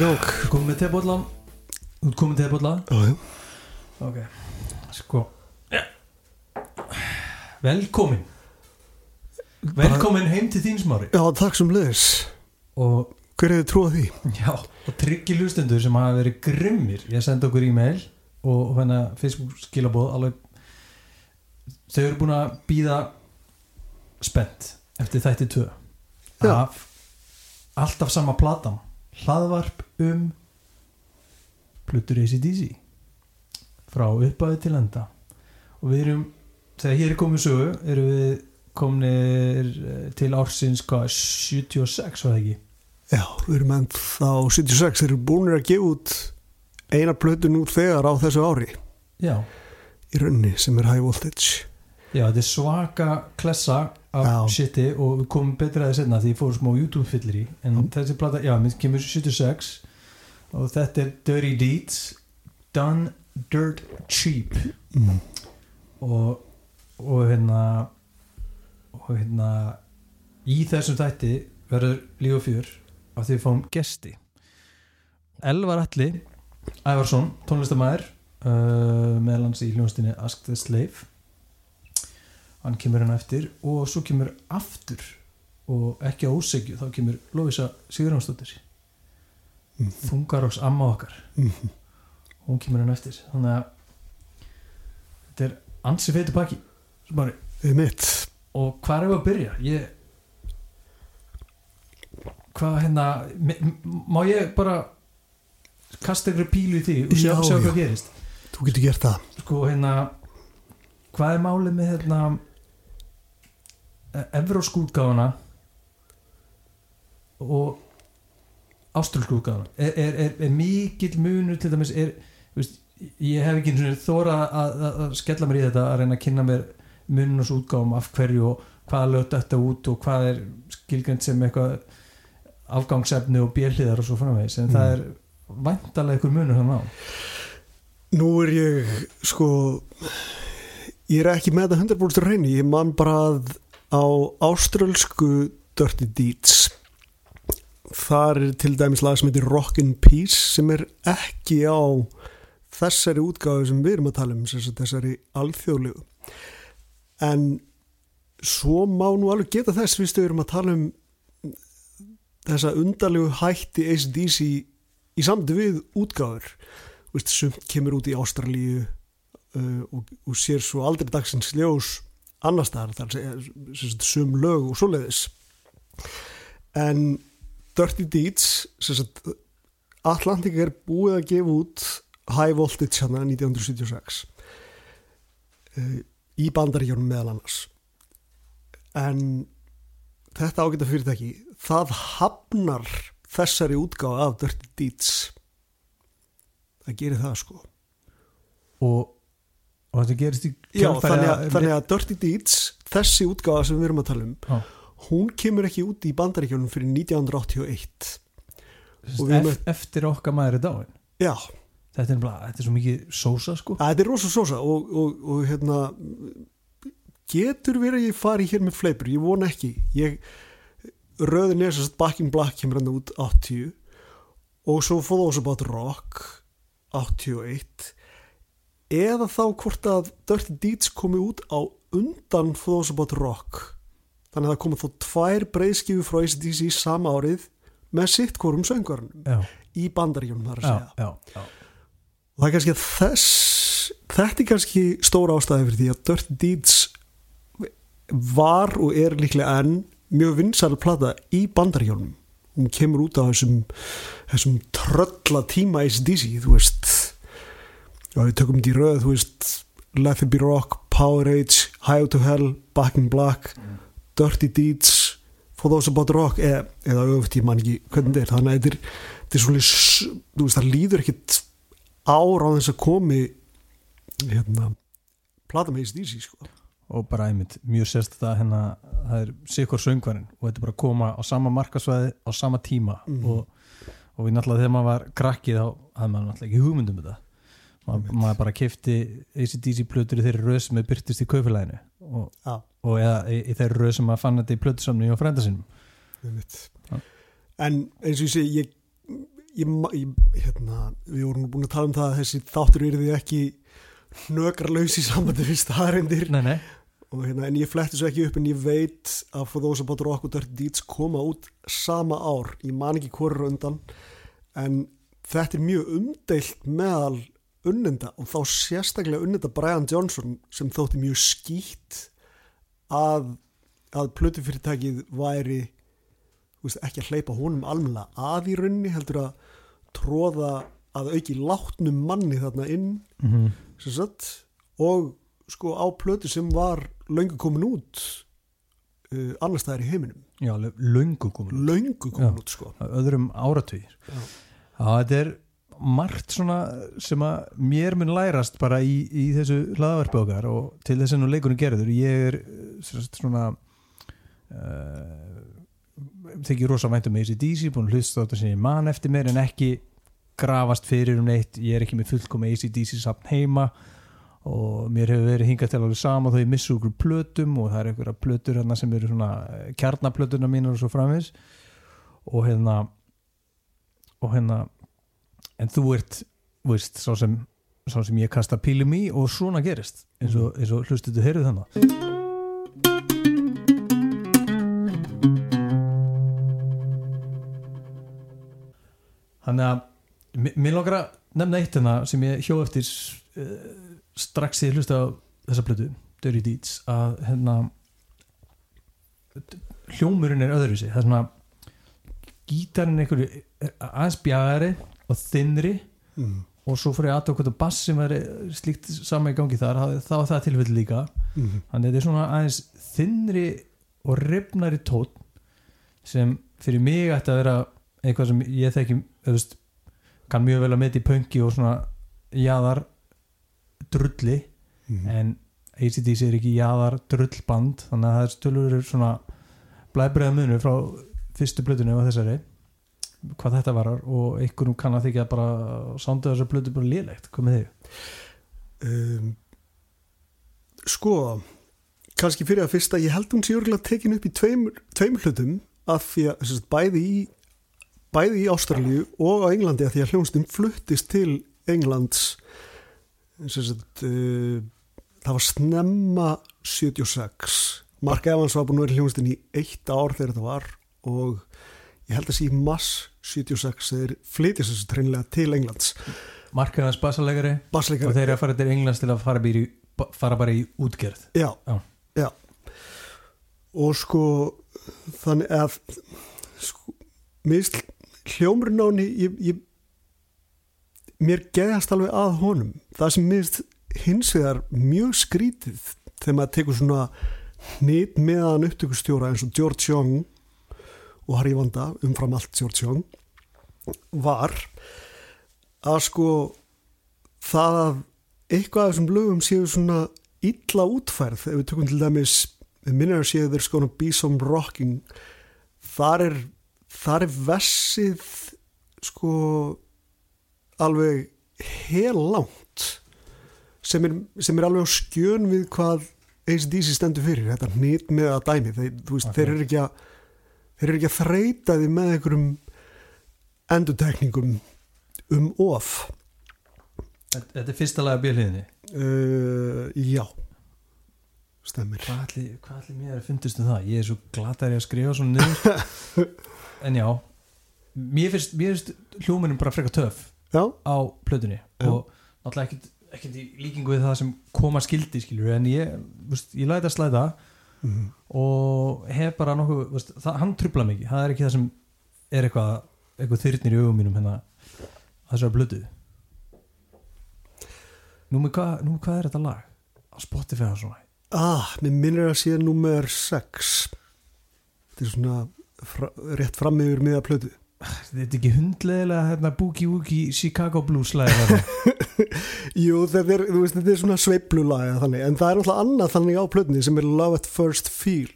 í gang. Komum Þú komið með tebólla Já, já. Ok. Sko. Ja. Velkomin. Velkomin heim til þín smári. Já, takk sem leðis Og Hver hefur trúið því? já Og tryggi hlustendur sem hafa verið grimmir Ég sendi okkur e-mail Og hérna Facebook skilabóð Alveg Þau eru búin að býða Spennt Eftir þætti tvö. Já. Af Alltaf sama platan Hlaðvarp um Plutur ACDC Frá uppæði til enda. Og við erum Þegar hér er komið sögu Erum við komnir eh, til ársins hvað, 76 var það ekki? Já, við erum enn þá 76 Þeir eru búinir að gefa út eina plötun út þegar á þessu ári. Já, í rauninni sem er High Voltage. Já þetta er svaka klessa af Já. shiti og við komum betra að það setna því ég fór smá YouTube fyllir í. En þessi plata, já, mér kemur 76 og þetta er Dirty Deeds Done Dirt Cheap. Mm. og, og hérna og hérna í þessum þætti verður líf og fjör af því við fáum gesti. Elvar Alli Ævarsson, tónlistamæður uh, meðal hans í hljónstinni Ask the Slave hann kemur hann eftir og svo kemur aftur og ekki á ósegju þá kemur Lóisa Sigurjónsdóttir Mhm. þungaróks amma okkar Mm. hún kemur hann eftir þannig að þetta er ansi feitu pakki og hvað er við að byrja ég hvað hérna má ég bara kasta ykkur pílu í því og sjá, Já, sjá já. hvað gerist Þú getur gert það sko hérna hvað er málið með hérna evróskútgáfuna og ástralskútgáfuna er, er, er, er mikill munur til dæmis er, veist, ég hef ekki þóra að, að, að skella mér í þetta að reyna að kynna mér munun og svo útgáfum af hverju og hvaða löt þetta út og hvað er skilgjönd sem eitthvað afgangsefni og björliðar og svo framvegis. En Mm. það er væntalega ykkur munur hann á. Nú er ég sko ég er ekki með þetta 100% reyni ég man bara að á áströlsku Dirty Deeds. Þar er til dæmis lag sem heitir Rockin' Peace sem er ekki á þessari útgáðu sem við erum að tala um sem þessari alþjóðlegu. En svo má nú alveg geta þess við erum að tala um þessa undarlegu hætti ACDC í samti við útgáður sumt kemur út í Ástralíu uh, og, og sér svo aldrei dagsins ljós annars þar þar sem sum lög og svoleiðis. En Dirty Deeds Atlantic er búið að gefa út High Voltage hérna 1976 uh, í bandaríkjónum meðal annars. En þetta ágæta fyrirtæki það hafnar þessari útgáfa af Dirty Deeds. Það gerir það sko. Og, og þetta gerist í Já, kjölfari þannig að, þannig að Dirty Deeds þessi útgáfa sem við erum að tala um Já. hún kemur ekki út í bandaríkjónum fyrir 1981 og við ef, erum eftir okkar maður er dáin já, þetta er, þetta er svo mikið sósa sko. Að þetta er rosa sósa og, og, og hérna getur verið að ég fari hér með fleipur? Ég von ekki. Ég, röðin er sérst Back in Black kemur hann út 80 og svo For Those About Rock 81 eða þá hvort að Dirty Deeds komi út á undan Those About Rock. Þannig að það komu þó tvær breyðskifu frá ACDC sama árið með sitt hvorum söngvarnum já, í bandaríunum þar að segja. já, já. og það er kannski þess þetta er kannski stóra ástæði fyrir því að Dirty Deeds var og er líklega enn mjög vinsæl plata í bandaríjónum hún kemur út á þessum þessum trölla tíma ACDC þú veist og við tökum þetta í röð þú veist Let It Be Rock, Power Age High to Hell, Back in Black Dirty Deeds For Those About Rock eða, eða öfugt ég man ekki hvernig þetta er þannig að þetta er, þetta svona þú veist það líður ekkit ár á þess að komi hérna plata með ACDC sko og bara einmitt, mjög sérst það hérna það er sikur söngvarinn og þetta er bara að koma á sama markasvæði á sama tíma Mhm. og, og við náttúrulega þegar maður var krakkið þá hafði maður náttúrulega ekki hugmyndum þetta Ma, maður bara kefti ACDC plötur í þeirri röð sem er byrtist í kaufilæðinu og, Já. og eða í, í þeirri röð sem maður fann þetta í plötusamni og frænda sinum. Já. en eins og ég segi ég, ég, ég, hérna, við vorum búin að tala um það að þessi þáttur eru því ekki nökralaus í sambandi við staðarindir nei, nei, og hérna, en ég fletti svo ekki upp en ég veit að For Those About Rock og Dirty Deeds koma út sama ár, ég man ekki hvorur undan en þetta er mjög umdeilt meðal unnenda og þá sérstaklega unnenda Brian Johnson sem þótti mjög skýtt að, að plötufyrirtækið væri veist, ekki að hleypa honum almennilega að í rauninni heldur að tróða að auki látnum manni þarna inn mm sem sagt, og sko á plötu sem var löngu komin út uh, annars staðar í heiminum. Já, löngu komin löngu komin Já. út sko. Öðrum Já. Já, þetta er margt sem að mér mun lærast bara í, í þessu hlaðavarpi okkar og til þess að nú leikunum gerður ég er eh, svona uh, þykir rosa vænt um ACDC búin að hlusta á þetta sem ég man eftir mér en ekki grafast fyrir um neitt. Ég er ekki með fullkomi ACDC sapn heima og mér hefur verið hingað til alveg sama þó ég missu okkur plötum og það er einhverja plötur hérna sem eru svona eh, kjarnaplötuna mínar og svo framins og hérna og hérna en þú ert, þú veist, sá sem sá sem ég kasta pílum í og svona gerist eins og, eins og hlustuðu heyrðu þannig Þannig að mér langar að nefna eitt hérna sem ég hjó eftir uh, strax ég hlusta á þessa plötu Dirty Deeds að hérna hljómurinn er öðruvísi. Það er svona gítarinn einhverju er aðeins bjagari og þinnri mm. og svo fyrir að aðtöku hvort bass sem er slíkt sama í gangi þar þá er það tilfelli líka Mm. þannig að þetta er svona aðeins þinnri og rifnari tótt sem fyrir mig ætti að vera eitthvað sem ég þekki veist, kann mjög vel að meti í pönki og svona jaðar drulli Mm. en ACDC er ekki jaðar drullband þannig að það er stölur svona blæbreiða munu frá fyrstu blötunni og þessari hvað þetta varar og einhverjum kann að þykja bara sándu þessar blötu bara lélegt hvað með þig? um, sko kannski fyrir að fyrsta ég held hún sé örgulega tekin upp í tveimur, tveimur hlutum af því að sagt, bæði í bæði í Ástralíu og á Englandi af því að hljónstum fluttist til Englands sagt, uh, það var snemma 76 Mark Evans var búin að vera hljónstin í eitt ár þegar þetta var og ég held að sé mass 76 þeir flytjast þessu treinlega til Englands. Markaðans bassalegari og þeir eru að fara til Englands til að fara í, fara bara í útgerð. Já, Já. já. Og sko þannig að sko, hljómurinn á henni ég, ég, mér geðast alveg að honum. Það sem mér finnst hins vegar mjög skrítið þegar maður tekur svona hnýtt meðan upptökustjóra eins og George Young og Harry Vanda umfram allt Young var að sko það að eitthvað af þessum lögum séu svona illa útfærð ef við tökum til dæmis minnir að séu þeir skona be some rocking þar er þar er vessið sko alveg hel langt sem er, sem er alveg á skjön við hvað ACDC stendur fyrir þetta hnýtt með að dæmi þeir, veist, Akkurat. þeir eru ekki að þeir eru ekki að þreita því með einhverjum endurtekningum um of. Þetta er fyrsta lag af bjöliðinni uh, já. Stemmir. Hvað ætli, hvað ætli mér fundist um það? Ég er svo glatari að skrifa svona niður. En já. Mér finnst, finnst hljómanum bara frekar töf já, á plötunni. Já. og náttúrulega ekkert, í líkingu við það sem koma skildi skilur en ég, ég læta að slæða mm. og hef bara nokkuð veist, það, hann trubla mikið, það er ekki það sem er eitthvað, eitthvað þyrnir í augum mínum hérna að þessari blödu Nú með hvað, nú með hvað er þetta lag? Á Spotify og svona ah, mér minnir að sé nummer 6 þetta er svona fra, rétt fram yfir miða plötu Þetta er ekki hundlegilega hérna Boogie Woogie Chicago Blues lag. jú, þetta er, þú veist, þetta er svona sveiflulaga þannig, en það er náttúrulega annað þannig á plötunni sem er Love at First Feel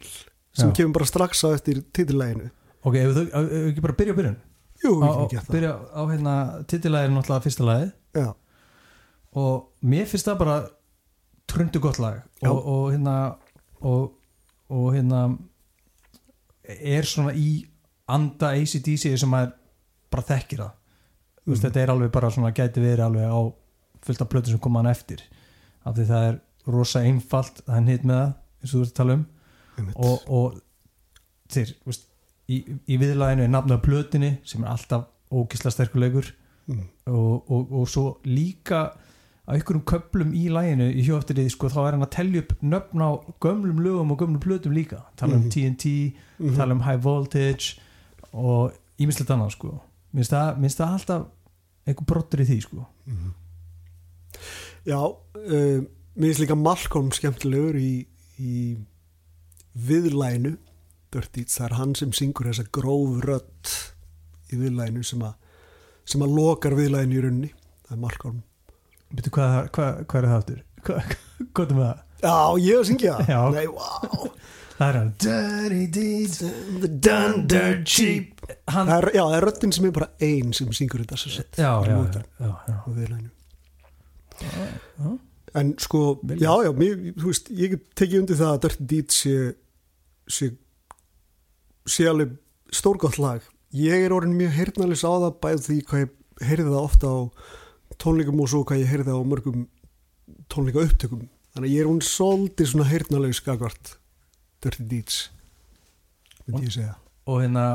sem Já. kemur bara strax á eftir titillæginu Ok, ef við ekki bara byrja á byrjun? Jú, við á, getum gert það. byrja á hérna titilægir náttúrulega fyrsta lagið. Já, og mér finnst það bara tröndu gott lag. Og, og hérna og, og hérna er svona í anda ACDC sem maður bara þekkir það. Mm. veist, þetta er alveg bara svona gæti verið alveg á fullt af plötu sem koma hann eftir af því það er rosa einfalt það er hitt með það, eins og þú ert að tala um einmitt. og, og þeir, veist, í, í viðlæðinu er nafnað plötinni sem er alltaf ógisla sterkulegur mm. og, og, og svo líka á einhverjum köplum í læginu í hjóftirið sko þá er hann að tellja upp nöfn á gömlum lögum og gömlum plötum líka tala um Mhm. TNT, Mhm. tala um High Voltage og ímislegt annað sko minnst það, minnst það alltaf einhver brottur í því sko Mhm. Já, uh, mér finnst líka Malcolm skemmtilegur í, í viðlænu Dirty. Það er hann sem syngur þessa gróf rödd í viðlænu sem að sem að lokar viðlænu í runni það er Malcolm. Veitu hvað, hvað, hvað er það aftur? Hvað, hvað er það? Já, ég að syngja. Það Já. Nei, wow Það er hann. Dirty Deeds The done dirt cheap. Er, Já, það er röddin sem er bara ein sem syngur þetta svo sett Já, já, Lokin já, já, já. En sko, já, já, mér, þú veist, ég get tekið undir það að Dirty Deeds sé, sé, sé alveg stórgótt lag. Ég er orðin mjög heyrnalis á það bæð því hvað ég heyrði það ofta á tónleikum og svo hvað ég heyrði það á mörgum tónleika upptökum. Þannig að ég er hún svolítið svona heyrnaleg skakvart Dirty Deeds, myndi ég segja. og hérna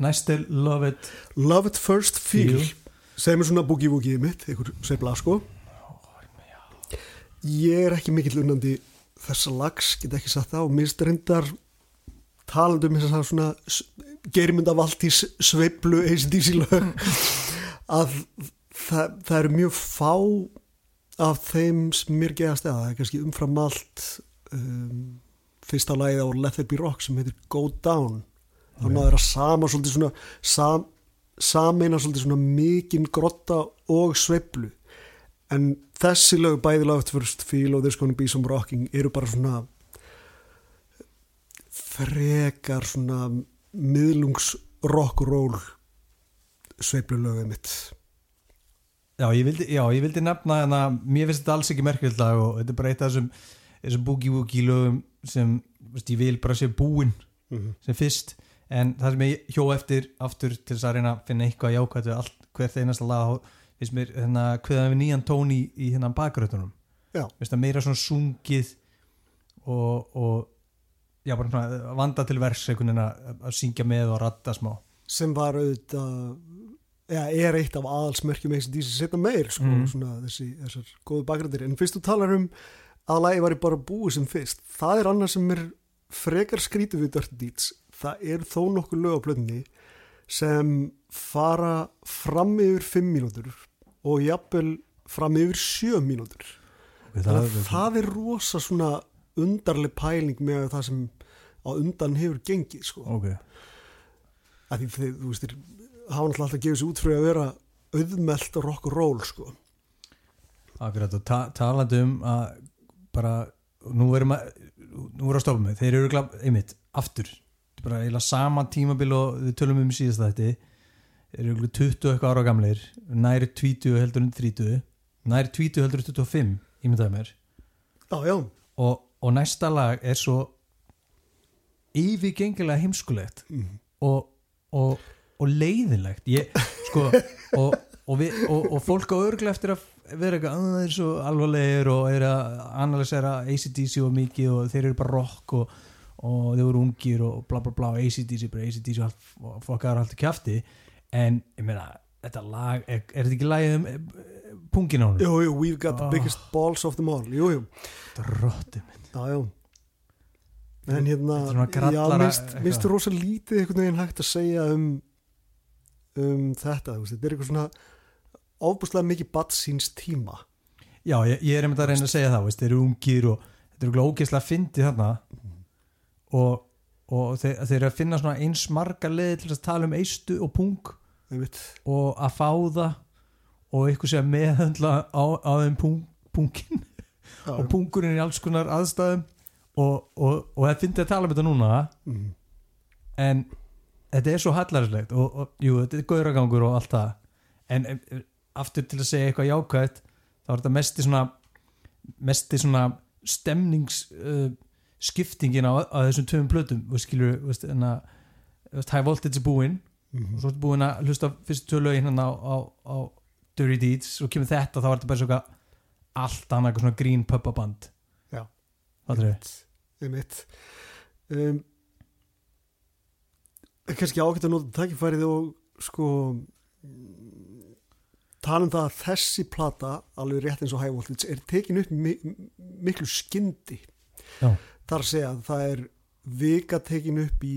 næst er Love It Love at First Feel, Feel. sem er svona boogie-woogie mitt, einhver sveifla sko. Ég er ekki mikill unnandi þessa lags, get ekki sagt það og minnst reyndar talandi um þess að svona gerimund af allt í sveiflu ACDC lög að það, það eru mjög fá af þeim sem mér geðast eða það er kannski umfram allt um, fyrsta lagið á Let There Be Rock sem heitir Go Down þá Ok. náður að sama svolítið svona sam, sameina svolítið svona mikinn grotta og sveiflu en þessi lög bæði Love at First Feel og There's Gonna Be Some Rocking eru bara svona frekar svona miðlungs rock'n'roll sveiflulögum mitt Já, ég vildi, já, ég vildi nefna hérna, mér finnst þetta alls ekki merkjöld lag og þetta er bara eitt af þessum, þessum boogie-woogie lögum sem veist, ég vil bara sé búinn mm -hmm. sem fyrst en það sem ég hjó eftir aftur til þess að reyna að finna eitthvað jákvæmt við allt hvert einasta lag og finnst mér hérna hverða við nýjan tón í, í hérna bakgröðunum Já. meira svona sungið og, og já bara svona vanda til vers að, syngja með og ratta smá sem var auðvitað ja, er eitt af aðalsmerkjum ACDC setna meir sko, Mhm. svona þessi, þessar góðu bakgrindir en fyrst þú talar um að lagi var bara búið sem fyrst það er annað sem er frekar skrítið við Dirty Deeds það er þó nokkuð lög á plötunni sem fara fram yfir 5 mínútur og jafnvel fram yfir 7 mínútur okay, það, það, það er rosa svona undarleg pæling með það sem á undan hefur gengið sko. ok, að því þið, þú veist, þeir hafa náttúrulega alltaf gefið sér út fyrir að vera auðmelt rock and roll sko. akkurat og ta talandi um að bara, nú erum að nú erum að stoppa mig, þeir eru glab, einmitt, aftur, er bara eiginlega sama tímabil og við tölum um síðast þetta eru örugglega 20 eitthvað ára gamleir næri 20 heldur en 30 næri 20 heldur en 25 ímyndaði mér. Já, já, og, og næsta lag er svo yfirgengilega heimskulegt mm. og, og, og leiðinlegt. Ég, sko og, og, við, og, og fólk á örglega eftir að vera eitthvað, að það er svo alvarlegir og er að analysera ACDC og mikið og þeir eru bara rock og, og þeir eru ungir og bla bla bla og ACDC, bara ACDC og allt- og fokkar allt í kjafti. En ég meina, þetta lag er, er þetta ekki lagið um eh, pungin á hún? jú, jú, we've got the Oh. biggest balls of them all. Jú, jú, Drotti minn. Já, já. En hérna er já, eitthvað. minnst rosa lítið einhvern veginn hægt að segja um um þetta, þetta er eitthvað svona ofbúslega mikið badd síns tíma. Já, ég, ég er einmitt að reyna að segja það veist, þeir eru ungir og þetta eru ógeðslega að fyndi þarna og, og þeir, þeir eru að finna svona eins marga leði til að tala um eistu og pung og að fá það og eitthvað sem meðhandla á, á þeim pung, pungin og pungurinn í alls konar aðstæðum og, og, og það fyndi að tala um þetta núna mm, en þetta er svo hallarslegt og, og jú, þetta er gauragangur og allt það. En e, aftur til að segja eitthvað jákvætt þá er þetta mesti svona mesti svona stemnings uh, skiptingin á, á þessum töfum plötum og skilur, veist, en að veist, high voltage er búinn og mm, svo ertu búinn að hlusta fyrstu tvö lögin hérna á, á, á, Dirty Deeds og kemur þetta þá er þetta bara svo eitthvað allt annað eitthvað svona grín puppaband Já. Þau? einmitt um, er kannski ágætt að nota tækifærið og sko tala um það að þessi plata alveg rétt eins og High Voltage er tekin upp mi miklu skyndi Já. Þar segja að það er vika tekin upp í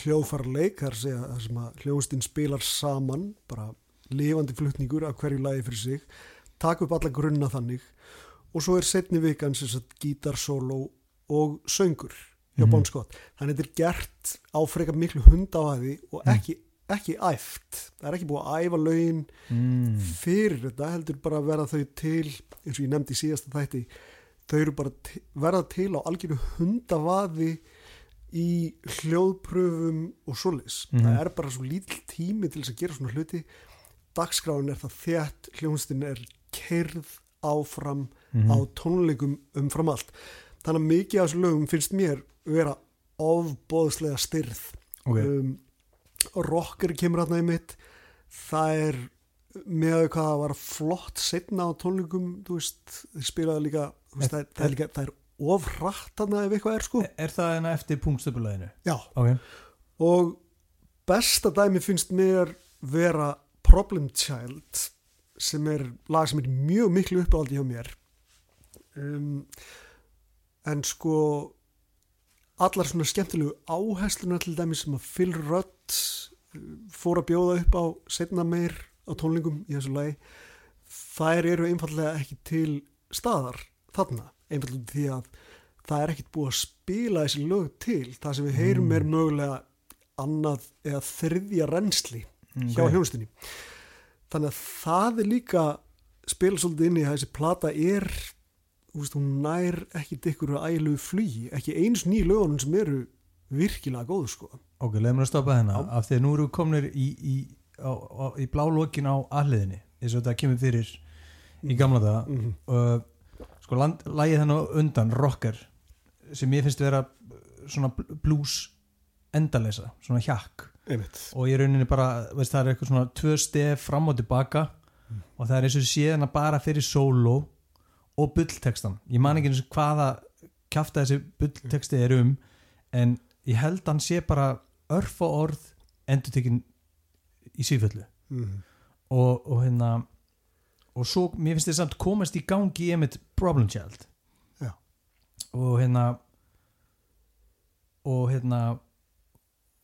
hljóðfarleik þar að segja að, sem að hljóðstinn spilar saman bara lifandi flutningur af hverju lagi fyrir sig taka upp alla grunna þannig og svo er setni vikan sem sagt gítarsóló og söngur hjá Mhm. Bon Scott þannig að þetta er gert á frekar miklu hundavæði og Mm. ekki, ekki æft það er ekki búið að æfa lögin mm. fyrir þetta heldur bara að verða þau til eins og ég nefndi í síðasta þætti þau eru bara verða til á algjöru hundavaði í hljóðpröfum og svoleiðis. Mhm. það er bara svo lítill tími til þess að gera svona hluti. Dagskráin er það þétt hljónstin er kerð áfram Mhm. á tónleikum umfram allt. Þannig að mikið af þessu lögum finnst mér vera ofbóðslega styrð ok, um, rocker kemur hérna í mitt. Það er með hvað það var flott setna á tónleikum þú veist, þið spilaði líka veist, það, er- það er líka, það er ofrætt þarna ef eitthvað er sko. Er það enna eftir punktstöpuleginu? já, ok, og besta dæmi finnst mér vera Problem Child sem er lag sem er mjög miklu uppáhaldi hjá mér. Um, en sko allar svona skemmtilegu áhersluna til dæmi sem að Phil Rudd uh, fór að bjóða upp á setna meir á tónlingum í þessu lagi þær eru einfallega ekki til staðar þarna, einfallega því að það er ekkit búið að spila þessi lög til, það sem við heyrum Mm. er mögulega annað eða þriðja reynsli hjá Ok. hljónstinni þannig að það er líka spila svolítið inn í að þessi plata er veist, hún nær ekki ykkur ælu flugi, ekki eins ný lögunum sem eru virkilega góð sko. ok, leiðum við að stoppa þennan Já. af því að nú eru við komnir í, í, í blálókin á aðliðinni eins og þetta kemur fyrir í gamla daga mm -hmm. Sko lagið á undan rocker sem ég finnst vera svona bl- blues endalesa, svona hjakk. Og ég rauninni bara, veist, það er eitthvað svona tvö stef fram og tilbaka og það er eins og séðan að bara fyrir solo og bulltekstan ég man ekki eins og hvaða kjafta þessi bullteksti er um en ég held hann sé bara örf og orð endur tekin í síföllu mm og, og hérna og svo, mér finnst þið samt komast í gangi í einmitt Problem Child Já. og hérna og hérna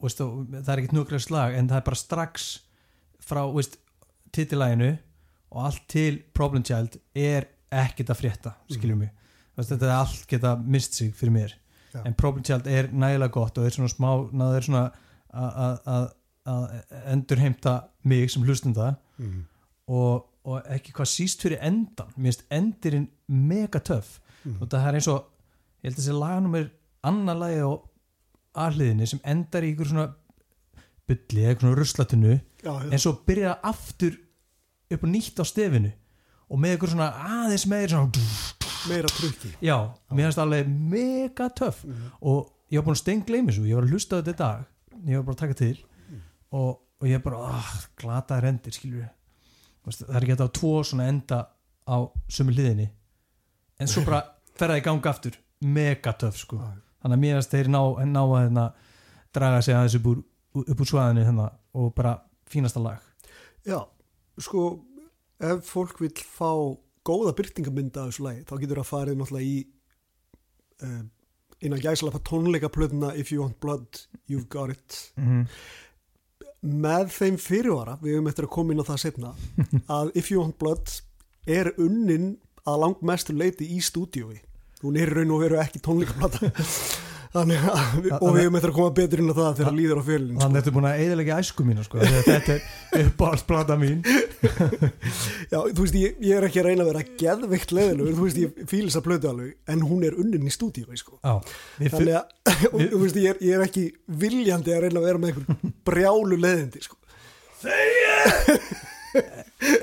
veist, og, það er ekkert nuklega slag en það er bara strax frá titilæginu og allt til Problem Child er ekkert að frétta, skiljum mig veist, þetta er allt geta mist sig fyrir mér Já. en Problem Child er nægilega gott og er svona smá, náður er svona að- að- að að endur heimta mig sem hlustenda mm. og, og ekki hvað síst fyrir endan mér finnst endirinn mega töff. Mm. og það er eins og ég held að þessi laganumir annar lagi á aðliðinni sem endar í ykkur svona bylli, eitthvað svona ruslatunnu já, já. en svo byrja aftur upp og nýtt á stefinu og með ykkur svona aðeins meir svona meira trukki. Já, mér finnst það alveg mega töff. Mm. og ég var búin að steingleima þessu. Ég var að hlusta þetta í dag. Ég var bara að taka til og, og ég bara, ah, glataðir endir skilur við það er ekki þetta á tvo svona enda á sömu hliðinni. En svo bara ferða í ganga aftur. Mega töff sko. Þannig að mér að þeir ná, ná að hérna, draga sig aðeins upp úr, úr svaðinu hérna, og bara fínasta lag. Já, sko ef fólk vil fá góða byrtingamynda af þessu lagi, þá getur það farið náttúrulega í uh, innan gæslega tónleikaplötuna If You Want Blood, You've Got It. Mm -hmm. Með þeim fyrirvara, við höfum eftir að koma inn á það setna, að If You Want Blood er unnin að langt mestu leiti í stúdíói. Hún er raun og veru ekki tónleikaplata þannig að, við, og við höfum eftir að koma betur inn á það þegar líður á fjölinn þannig að þetta er búin að eiginlega æsku mínu sko, að þetta er uppáhaldsplata mín. Já, þú veist, ég, ég er ekki að reyna að vera geðveikt leðilegur, þú veist, ég fíl þess að plötu alveg en hún er unnin í stúdíói, sko. Þannig að, og, þú veist, ég er, ég er ekki viljandi að reyna að vera með einhver brjálu leðindi, sko.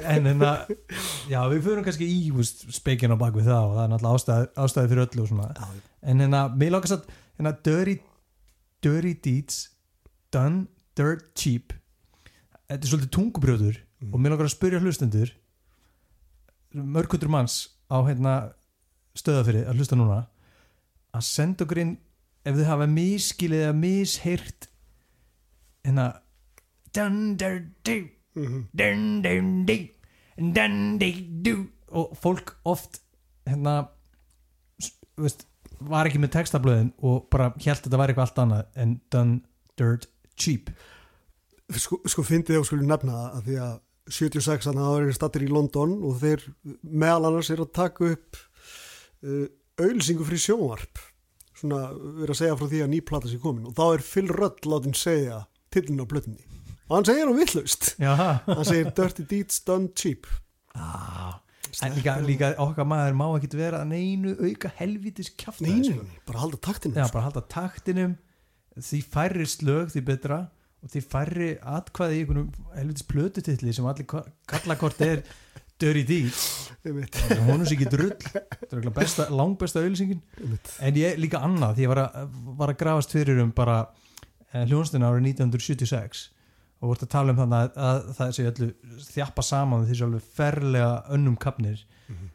En hérna já við fyrir kannski í spekin á bakvið það og það er náttúrulega ástæði, ástæði fyrir öllu og svona. Já, en hérna, mér lókast að hérna, dirty, dirty deeds done dirt cheap þetta er svolítið tungubrjóður og mér langar að spyrja hlustendur mörgundur manns á hérna stöðafyrir að hlusta núna að senda okkur inn ef þið hafa miskilið eða misheyrt hérna dun dun dun Mhm. dun dun og fólk oft hérna veist, var ekki með textablöðin og bara held þetta væri eitthvað allt annað en done dirt cheap. Sko, sko fyndið og skulle nefna það að því að 76 þannig að það eru stattir í London og þeir meðal annars er að taka upp uh, auðlýsingu fyrir sjónvarp. Svona verið að segja frá því að ný plata sé komin og þá er Phil Rudd látin segja tillin á blötni og hann segir hann villaust já, hann segir Dirty Deeds Done Cheap. Ah. En líka, líka okkar maður má ekki vera að neinu auka helvitis kjafta Neinin, bara halda taktinu Já, bara halda taktinum. Því færri slög því betra. Og því færri atkvæði í einhvernum helvitis plötutilli sem allir ka- kalla hvort er Dirty Deeds. Hún er sér ekki drull. Er besta, langbesta auðlýsingin einmitt. en ég líka annað því ég var að, var að grafast fyrir um bara eh, hljónstina árið 1976 og voru að tala um þannig að, að það sé öllu þjappa saman því alveg ferlega önnum kapnir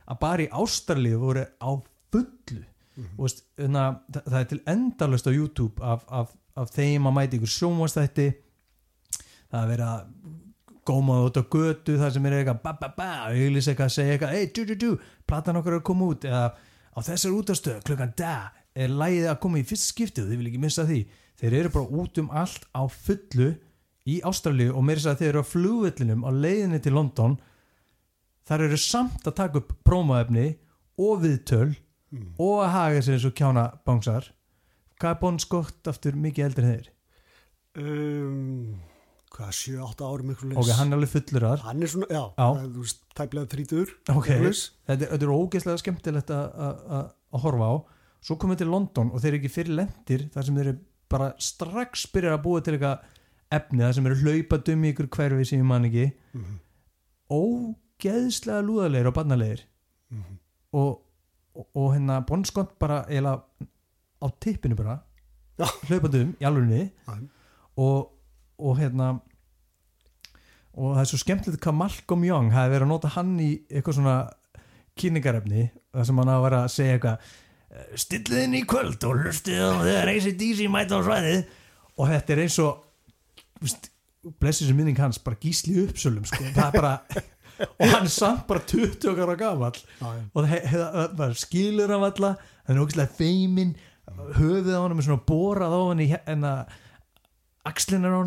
að bara í ástarlíðu voru á fullu. Og veist, na, það, það er til endalust á YouTube af, af, af þeim að mæti ykkur sjónvastætti það að gómað út á götu það sem er eitthvað ba ba ba auðlis eitthvað að segja eitthvað hey du du du platan okkar er að koma út. Eða á þessar útastöð klukkan da er lægið að koma í fyrst skiptið þið vil ekki missa því. Þeir eru bara út um allt á fullu í Ástralíu og meira þess að þeir eru á flugvellinum á leiðinni til London þar eru samt að taka upp prómaefni og viðtöl og að haga sér eins og kjána bánsar hvað er Bon Scott aftur mikið eldri þeir? Um, hvað, 7-8 árum ykkur ok, hann er alveg fullur þar. Hann er svona, já, Já. er, þú veist, tæplega þrítur ok, þetta, er- er ógeðslega skemmtilegt að- að að- að horfa á. Svo komum við til London og þeir eru ekki fyrir lendir þar sem þeir eru bara strax byrjar að búa til eitthvað efni þar sem eru hlaupað um í ykkur hverfi sem ég man ekki Mhm. ógeðslega lúðalegir og barnalegir Mhm. og, og, og hérna Bon Scott bara eiginlega á tippinu bara Já. hlaupað um í alvegni og, og hérna og það er svo skemmtilegt hvað Malcolm Young hafi verið að nota hann í eitthvað svona kynningarefni þar sem hann hafa verið að segja eitthvað "Eh, stillið inn í kvöld og hlustið á þegar ACDC mæta á svæðið og þetta er eins og blessið sem minning hans bara gísli uppsölum sko. bara og hann samt bara 20 okkar á já. og það, skilur hann alla hann er ógæslega feimin höfuð á honum er svona borað á hann í hérna axlinar á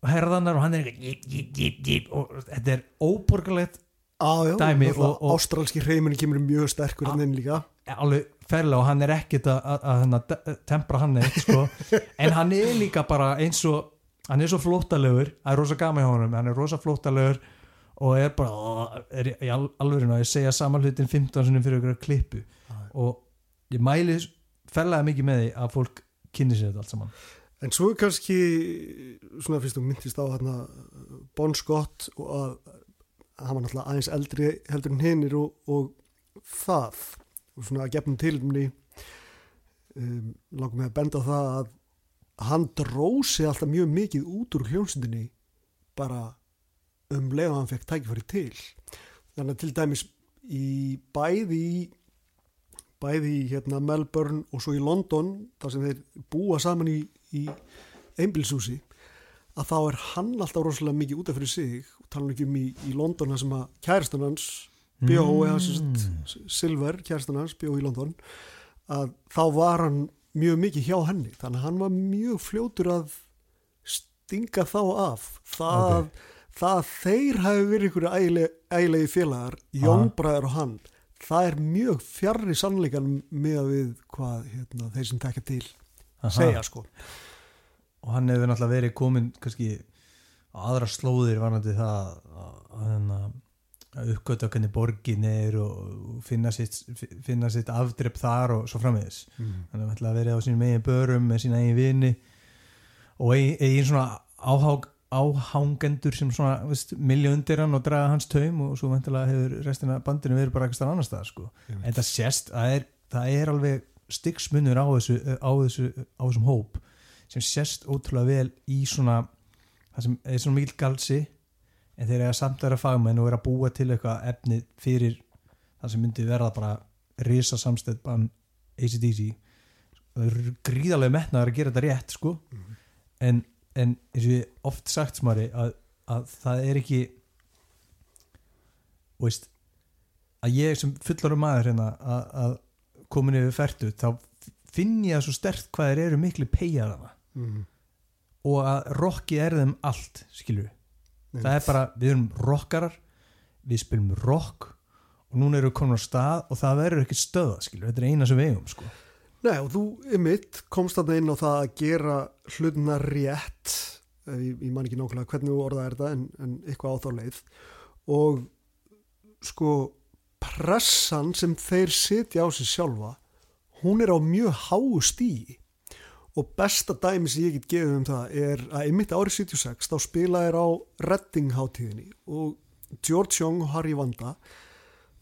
og herðanar og hann er jip, jip, jip, og þetta er óborgarlegt já, Dæmi ástralski hreimunni kemur mjög sterkur hann inn líka alveg ferlega og hann er að, að, að, að, að tempra hann eitt sko. en hann er líka bara eins og hann er svo flóttalegur, það er rosa gama hjá honum hann er rosa flóttalegur og er bara ó, er í, í al- alvörinu að ég segja saman hlutin 15 sinni fyrir ykkur klippu. Og ég mæli ferlega mikið með því að fólk kynni sér þetta allt saman. En svo er kannski svona fyrst þú myndist á hérna Bon Scott og að hann var náttúrulega aðeins eldri heldur en hinnir og, og það. Og svona að gefnum tilumni um, langum með að benda á það að hann drósi alltaf mjög mikið út úr hljómsundinni bara um leið og hann fekk tækifæri til þannig að til dæmis í bæði í bæði í hérna Melbourne og svo í London þar sem þeir búa saman í, í einbilshúsi að þá er hann alltaf rosalega mikið út af fyrir sig og tala ekki um í, í London sem að kærastan hans bjó Mm. eða Silver, kærastan hans bjó í London að þá var hann mjög mikið hjá henni. Þannig að hann var mjög fljótur að stinga þá af. Það, Ok. það að þeir hafi verið einhverju ægilegi, ægilegi félagar Jónbræður og hann. Það er mjög fjarrri sannleikan með að við hvað hérna, þeir sem tekja til Aha. segja sko. Og hann hefur náttúrulega verið komin kannski á aðra slóðir varnandi það að, að, að uppgöta hvernig borgin er og finna sitt, finna sitt afdrepp þar og svo frammiðis mm. hefur náttúrulega verið á sínum eigin börum með sína eigin vini og eigin, eigin svona áhák, áhangendur sem svona hann og draga hans taum og svo vantilega hefur restina bandinu verið bara eitthvað annars stað sko. Einmitt. en það sést, það er, það er alveg styggsmunur á þessu, á þessu á þessum hóp sem sést ótrúlega vel í svona það sem er svona mikil galsi en þeir eru samt að vera fagmenn og vera að búa til eitthvað efni fyrir það sem myndi verða bara risa samstöð bann ACDC það eru gríðarlega metnaður að gera þetta rétt sko Mhm. en, en eins og ég oft sagt smári að, að það er ekki veist að ég sem fullarum maður hérna að, að komin yfir færtu þá finn ég það svo stert hvað þeir eru miklu peyjar hana mm. og að rocki er þeim allt við það er bara, við erum rockarar við spilum rock og núna erum við komin á stað og það verður ekki stöða skilur, þetta er eina sem við eigum sko. Nei og þú, ymmit, komst þarna inn á það að gera hlutina rétt ég, ég man ekki nákvæmlega hvernig þú orðað er þetta en, en eitthvað á þá leið. Og sko pressan sem þeir sitja á sig sjálfa hún er á mjög háu stíi og besta dæmi sem ég get gefið um það er að ymmit árið 76 þá spila er á Redding hátíðinni og George Young og Harry Vanda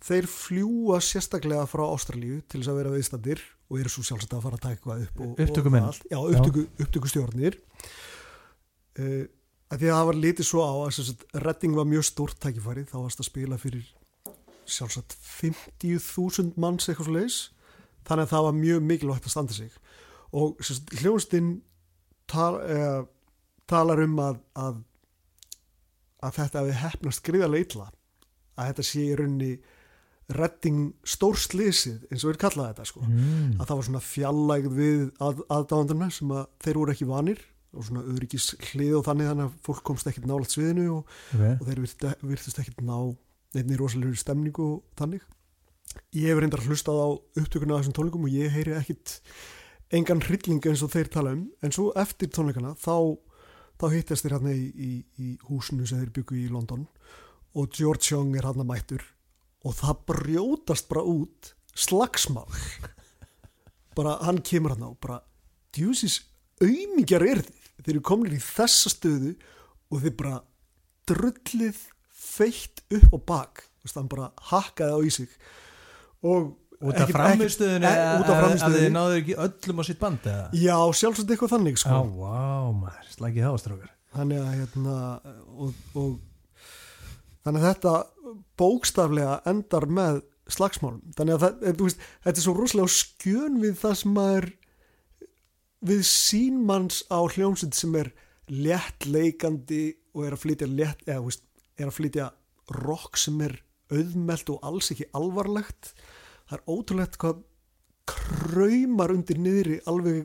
þeir fljúa sérstaklega frá Ástralíu til þess að vera viðstættir og eru svo sjálfsagt að fara að eitthvað upp og, Upptökumenn. og allt. já, upptöku, upptökustjórnir uh, að því að það var litið svo á að Redding var mjög stórt tækifæri þá varst að spila fyrir sjálfsagt 50.000 manns eitthvað leis þannig að það var mjög mikilvægt að standa sig og hljónstinn tal, uh, talar um að, að að þetta hefði hefnast gríðarlega illa að þetta sé í raunni redding stórslýsið eins og við kallaði þetta sko mm. að það var svona fjallægð við að, aðdáðandurna sem að þeir voru ekki vanir og svona öðrikis hlið og þannig þannig að fólk komst ekkert nálægt sviðinu og, okay. og þeir virtu, virtust ekkert ná nefnir rosalegri stemningu og þannig ég hef reyndar hlustað á upptökuna af þessum tónleikum og ég heyri ekkit engan hrylling eins og þeir tala um. En svo eftir tónleikana þá, þá hittast þeir hérna í, í, í húsinu sem þeir byggu í London og George Young er hérna mættur og það brjótast bara út slagsmál. Bara hann kemur hérna og bara djúsis auðmingjar er þið. Þeir eru komin í þessa stöðu og þeir bara drullið feitt upp á bak. Hann bara hakkaði á í sig. Og út af e- út af að þið náðu ekki öllum á sitt band eða? já, sjálfsagt eitthvað þannig sko. vá, maður, slækið hástrákar þannig að hérna og, og þannig að þetta bókstaflega endar með slagsmálum þannig að það, þú veist, þetta er svo rosalega á skjön við það sem er við sínmanns á hljómsveit sem er léttleikandi og er að flytja létt, eða, veist, er að flytja rock sem er auðmelt og alls ekki alvarlegt það er ótrúlegt hvað kraumar undir niðri alveg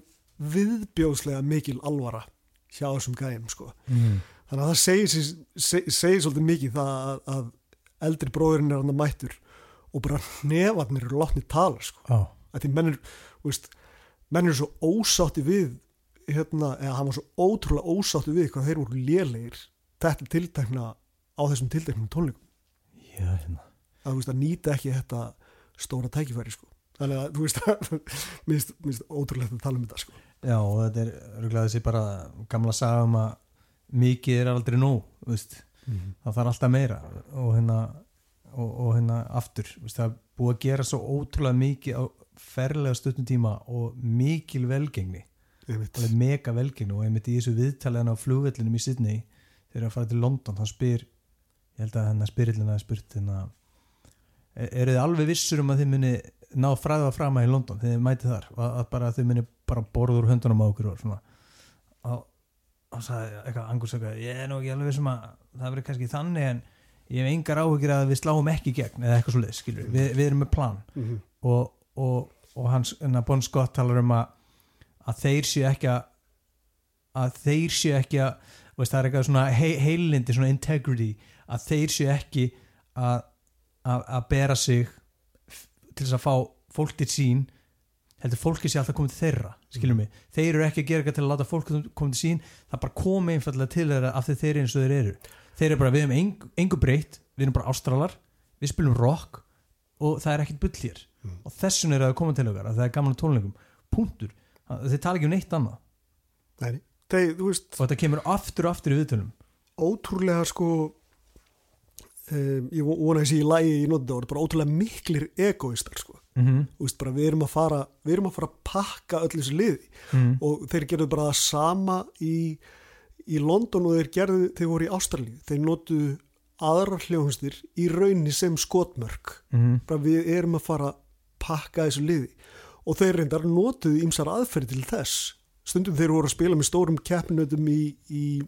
viðbjóðslega mikil alvara hjá þessum gæjum sko. mm. þannig að það segir, seg, segir svolítið mikið það að, að eldri bróðurinn er hann að mættur og bara nefarnir eru látni tala sko. Já, að því menn er, veist, menn er svo ósátti við hérna, eða hann var svo ótrúlega ósátti við hvað þeir voru lélegir þetta tiltekna á þessum tilteknum tónleikum já, hérna að, veist, að nýta ekki þetta stóra tækifæri sko. þannig að þú veist mér finnst- mér finnst ótrúlegt að tala um þetta sko. Já, og þetta er örgulega þessi bara gamla saga um að mikið er aldrei þú veist það þarf alltaf meira og hérna og, og hérna aftur, veist, það er búið að gera svo ótrúlega mikið á ferlega stuttum tíma og mikil velgengni mega velgengni og einmitt í þessu viðtaliðan á flugvellinum í Sydney þegar að fara til London, þá spyr ég held að hennar spyrillina er spurt hérna, er, eru þið alveg vissur um að þið muni ná fræða fram að í London þegar þið mætið þar, að, að bara þið muni bara borða úr höndunum á okkur og svona? Og og sagði eitthvað Angus eitthvað, ég er nú ekki alveg vissum að það verður kannski þannig en ég hef engar áhugir að við sláum ekki gegn eða eitthvað svo leið, skilur, við, við erum með plan. Mhm. og, og, og hans Bon Scott talar um að að þeir séu ekki að að þeir séu ekki að veist, það er eitthvað svona he heilindi svona integrity, að þeir séu ekki að, að, bera sig til þess að fá fólk til sín heldur fólki sé alltaf komið til þeirra skilur mig, þeir eru ekki að gera eitthvað til að láta fólk komið til sín, það bara komi einfallega til þeirra af því þeir eru eins og þeir eru. Þeir eru bara, við erum engu, engu breytt við erum bara ástralar, við spilum rock og það er ekkert bull hér. Mm. og þessun eru að koma til okkar að það er gaman tónleikum, punktur. Þeir tala ekki um neitt annað. Nei, þeir, þú veist, og þetta kemur aftur og aftur í viðtölum. Ótrúlega sko um, ég vo- vona þessi í lægi í notið voru bara ótrúlega miklir egoistar sko, mm -hmm. þú veist, bara við erum að fara við erum að fara að pakka öll þessu liði. Mm. og þeir gerðu bara það sama í, í London og þeir gerðu þeir voru í Ástralíu, þeir notuðu aðrar hljóðumstir í rauninni sem skotmörk. Mm bara við erum að fara að pakka þessu liði. Og þeir reyndar notuðu ímsar aðferði til þess. Stundum þeir voru að spila með stórum keppinötum í, í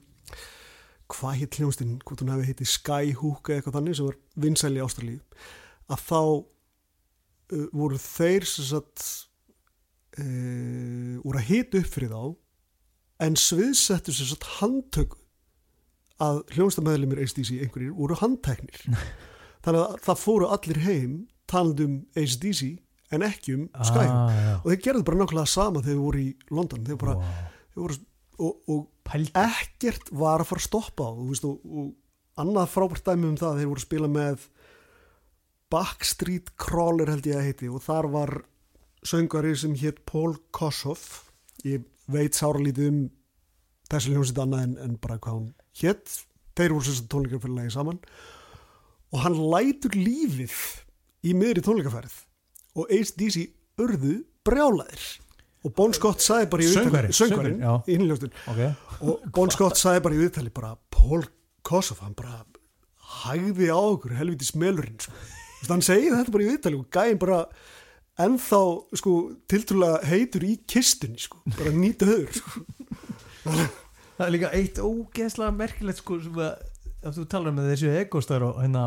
hvað hétt hljónstinn, hvort hún hefði heiti Skyhook eða eitthvað þannig sem var vinsæli í Ástralíu að þá uh, voru þeir sem sagt uh, voru að hita upp fyrir þá en sviðsettu sem sagt handtöku að hljónstamæðlimir ACDC einhverjir voru handteknir þannig að það fóru allir heim talandi um ACDC en ekki um Skyhook ah, já. og þeir gerðu bara nákvæmlega sama þegar þeir voru í London þeir bara, wow. þeir voru, og, og ekkert var að fara að stoppa þú veist, og, og annað frábært dæmi um það þeir voru að spila með Backstreet Crawler held ég að heiti og þar var söngari sem hétt Paul Kossoff ég veit sáralítið um þessi hljómsið annað en, en bara hvað hún hétt þeir voru sem sagt tónleikarfélagi saman. Og hann lætur lífið í miðri tónleikaferð og ACDC urðu brjálæðir og Bon Scott sagði bara í viðtali söngvarinn, í innljóstun ok. Og Bon Scott sagði bara í viðtali bara Paul Kossoff, hann bara hægði á okkur, helviti smelurinn sko. Hann segir þetta bara í viðtali og gæinn bara ennþá sko, tiltrúlega heitur í kistunni sko, bara nýta höður sko. það er líka eitt ógeðslega merkilegt sko sem að, að þú talar um með þessu egostar og hérna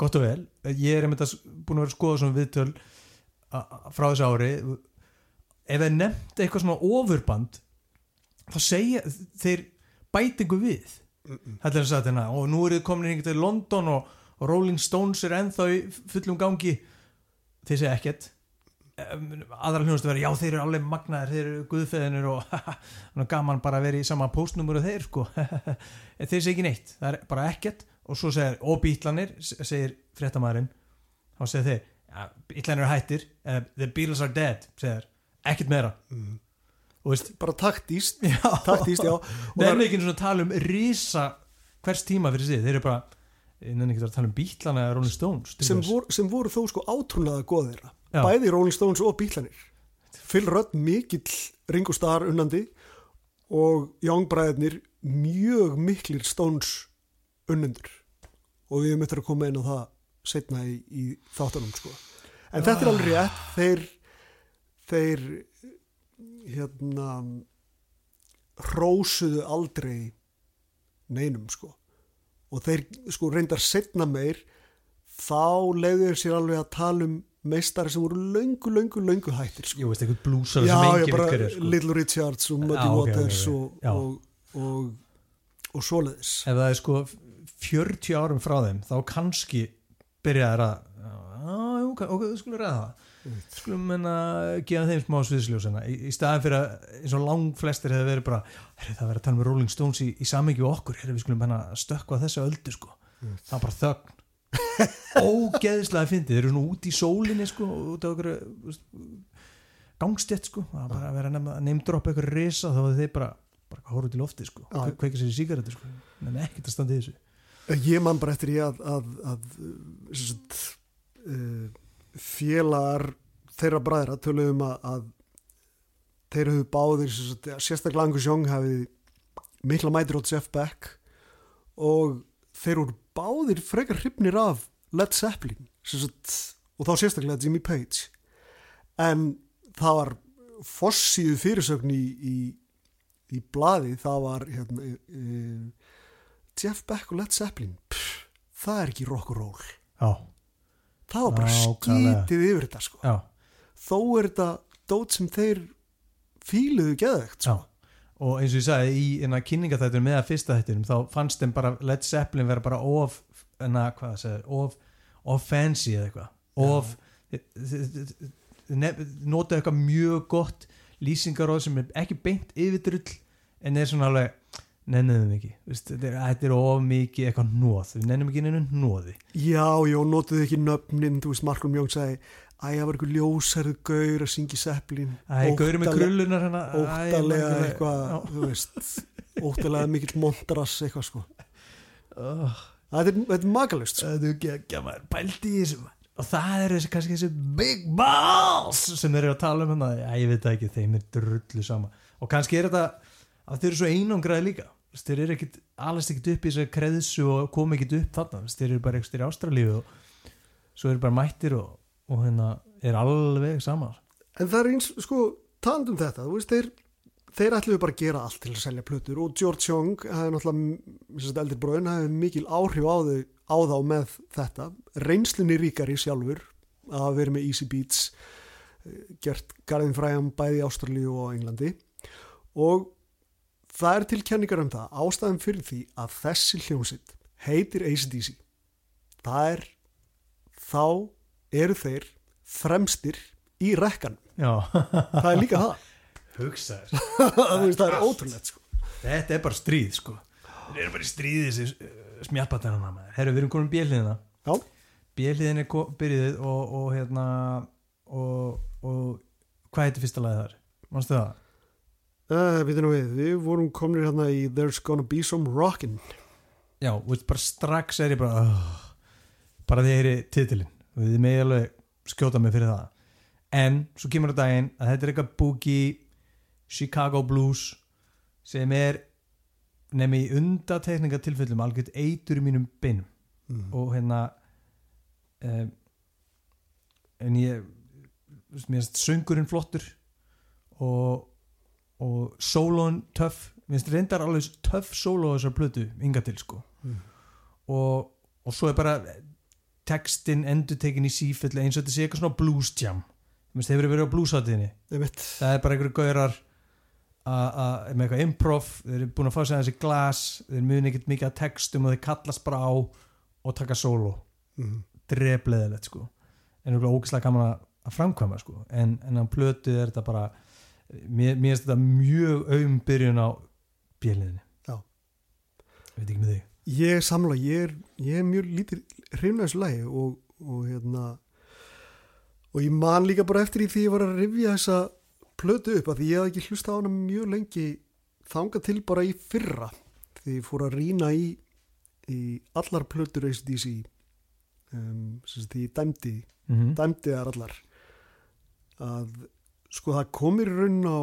gott og vel, ég er einmitt að búin að vera að skoða svona viðtöl frá þessu ári ef það nefnt eitthvað svona ofurband þá segja þeir bætingu við. Þetta er að hérna og nú eru þið komin einhvern til London og, og Rolling Stones er ennþá í fullum gangi. Þeir segja ekkert. Aðra hljóðast að vera, já þeir eru alveg magnaðir þeir eru guðfeðinir og gaman bara að vera í sama postnúmur og þeir sko. Þeir segja ekki neitt, það er bara ekkert. Og svo segir, og bítlanir segir fréttamaðurinn, þá segir þeir eru hættir uh, the Beatles are dead, segir ekkert meira Mm. og bara taktíst, já taktíst já og það er ekki svona að tala um risa hvers tíma fyrir sig, þeir eru bara ég nenni ekki að tala um bítlana eða Rolling Stones sem, dæmis. vor, sem voru þó sko þeirra Já. bæði Rolling Stones og Bílanir Phil Rudd mikill Ringo Starr unnandi og Young bræðirnir mjög miklir Stones unnendur og við eftir að koma inn á það setna í, í þáttunum sko. en þetta er alveg rétt þeir þeir hérna hrósuðu aldrei neinum sko og þeir sko reyndar setna meir þá leiðu þeir sér alveg að tala um meistari sem voru löngu, löngu, löngu hættir sko. Jú, veist, eitthvað blúsar já, sem já, engin bara virkar er, sko. Little Richards og Muddy Já, ok, ok, Waters ok. og, og, og, og svoleiðis ef það er sko 40 árum frá þeim þá kannski byrjaðir að já, ok, ok, þú skulum ræða það skulum menna gefa þeim smá sviðsljósina. Í, í staðan fyrir að eins og lang flestir hefur verið bara, herri það verið að tala með Rolling Stones í, í samingi við okkur, herri við skulum menna stökkva þessu öldu sko, það er bara þögn. Ógeðislega fyndið, þeir eru svona út í sólinni sko, út á okkur gangstjett sko, það er bara að vera að neymdroppa eitthvað risa, þá er þeir bara bara horfðu til lofti sko, Já. Kve- kveikja sér í sígarettu sko, nefnir ekkert að standa í þessu. Ég man bara eftir ég að, að, að, að félagar þeirra bræðra töluðum að, að þeir höfðu báðir sérstaklega Angus Young hafið mikla mætir á Jeff Beck og þeir voru báðir frekar hrifnir af Led Zeppelin sagt, og þá sérstaklega Jimmy Page. En það var fossíðu fyrirsögn í, í, í blaði það var hérna, uh, Jeff Beck og Led Zeppelin. Pff, það er ekki rock and roll. Já, það var bara skítið yfir þetta sko. já, þó er þetta dót sem þeir fíluðu geðvegt sko. og eins og ég sagði í enna kynningaþættunum með að fyrsta þættunum þá fannst þeim bara Led Zeppelin vera bara of enna, hvað það segir, of, of fancy eða eitthvað. Of nota eitthvað mjög gott lýsingaróð sem er ekki beint yfirdrull en er svona alveg nenniðum ekki, þetta, er, er of mikið eitthvað nóð, við nennum ekki nennu nóði já, já, notuðu ekki nöfnin þú veist, Markum Jón sagði æ, það var eitthvað ljósærðu gaur að syngja Zeppelin. Æ, gauri með krullunar hana æ, óttalega eitthvað þú veist, óttalega mikill montrass eitthvað sko. Oh. þetta er, er magalust sko. að þú geggja maður. Pældi í þessu maður. og það eru þessi kannski þessi big balls sem þeir eru að tala um hérna, já, ég veit það ekki þeim er drullu sama. Og kannski er þetta að þeir eru svo einangraði líka. Þeir eru ekkit alveg ekkit upp í þessari kreðsu og kom ekkit upp þarna. Þeir eru bara ekkert í Ástralíu og svo eru bara mættir og, og hérna er alveg sama En það er eins, sko, talandum þetta, veist, þeir, þeir ætluðu bara að gera allt til að selja plötur og George Young, er náttúrulega, þess að eldir bróðin, það hefur mikil áhrif á, þau, á þá með þetta, reynslunni ríkari sjálfur að vera með Easy Beats, eh, gert Garðin Fræjam bæði í Ástralíu og Englandi. Og það er til kenningar um það, ástæðum fyrir því að þessi hljómsitt heitir ACDC, það er, þá eru þeir fremstir í rekkan Já, það er líka það. Hugsaður Þú veist, það er ótrúlegt sko. Þetta er bara stríð sko. Þeir eru bara í stríði þessi smjappatarana maður. Herru, við erum komin björliðina Já. Björliðin er ko- byrjuð og, og hérna og, og hvað heitir fyrsta lagið þar? Manstu það? Uh, við, við, vorum komnir hérna í There's Gonna Be Some Rockin' Já, veist, bara strax er ég bara oh, bara því ég heyri titilinn. Og þið megi alveg skjóta mig fyrir það. En svo kemur á daginn að þetta er eitthvað boogie Chicago Blues sem er nefnir í undatekningatilfellum algjört eitur í mínum beinum. Mm. og hérna um, en ég veist, mér finnst söngurinn flottur og og sólón töff mér finnst reyndar alveg töff sóló þessar plötu, ynga til sko. Mm. og, og svo er bara textin endur tekin í sífellu eins og þetta sé eitthvað svona blues jam. Mér finnst hefur verið á bluesháttiðinni það er bara einhverju gaurar með eitthvað improv þeir eru búin að fá sér þessi glas þeir muni ekkert mikið að textum og þeir kallast bara á og taka sóló Mm. drefleðilegt sko. En eitthvað ógislega gaman að framkvæma sko. En, en á plötu er þetta bara mér, mér finnst þetta mjög aum byrjun á bjöliðinni Já. veit ekki með þig ég samla, ég er, ég er mjög lítið hrifna þessu lagi og, og hérna og ég man líka bara eftir því ég var að rifja þessa plötu upp að ég hafði ekki hlusta á hana mjög lengi þangað til bara í fyrra því ég fór að rýna í í allar plötur ACDC um, sem því ég dæmdi mm -hmm. dæmdi þar allar að sko það komir raun á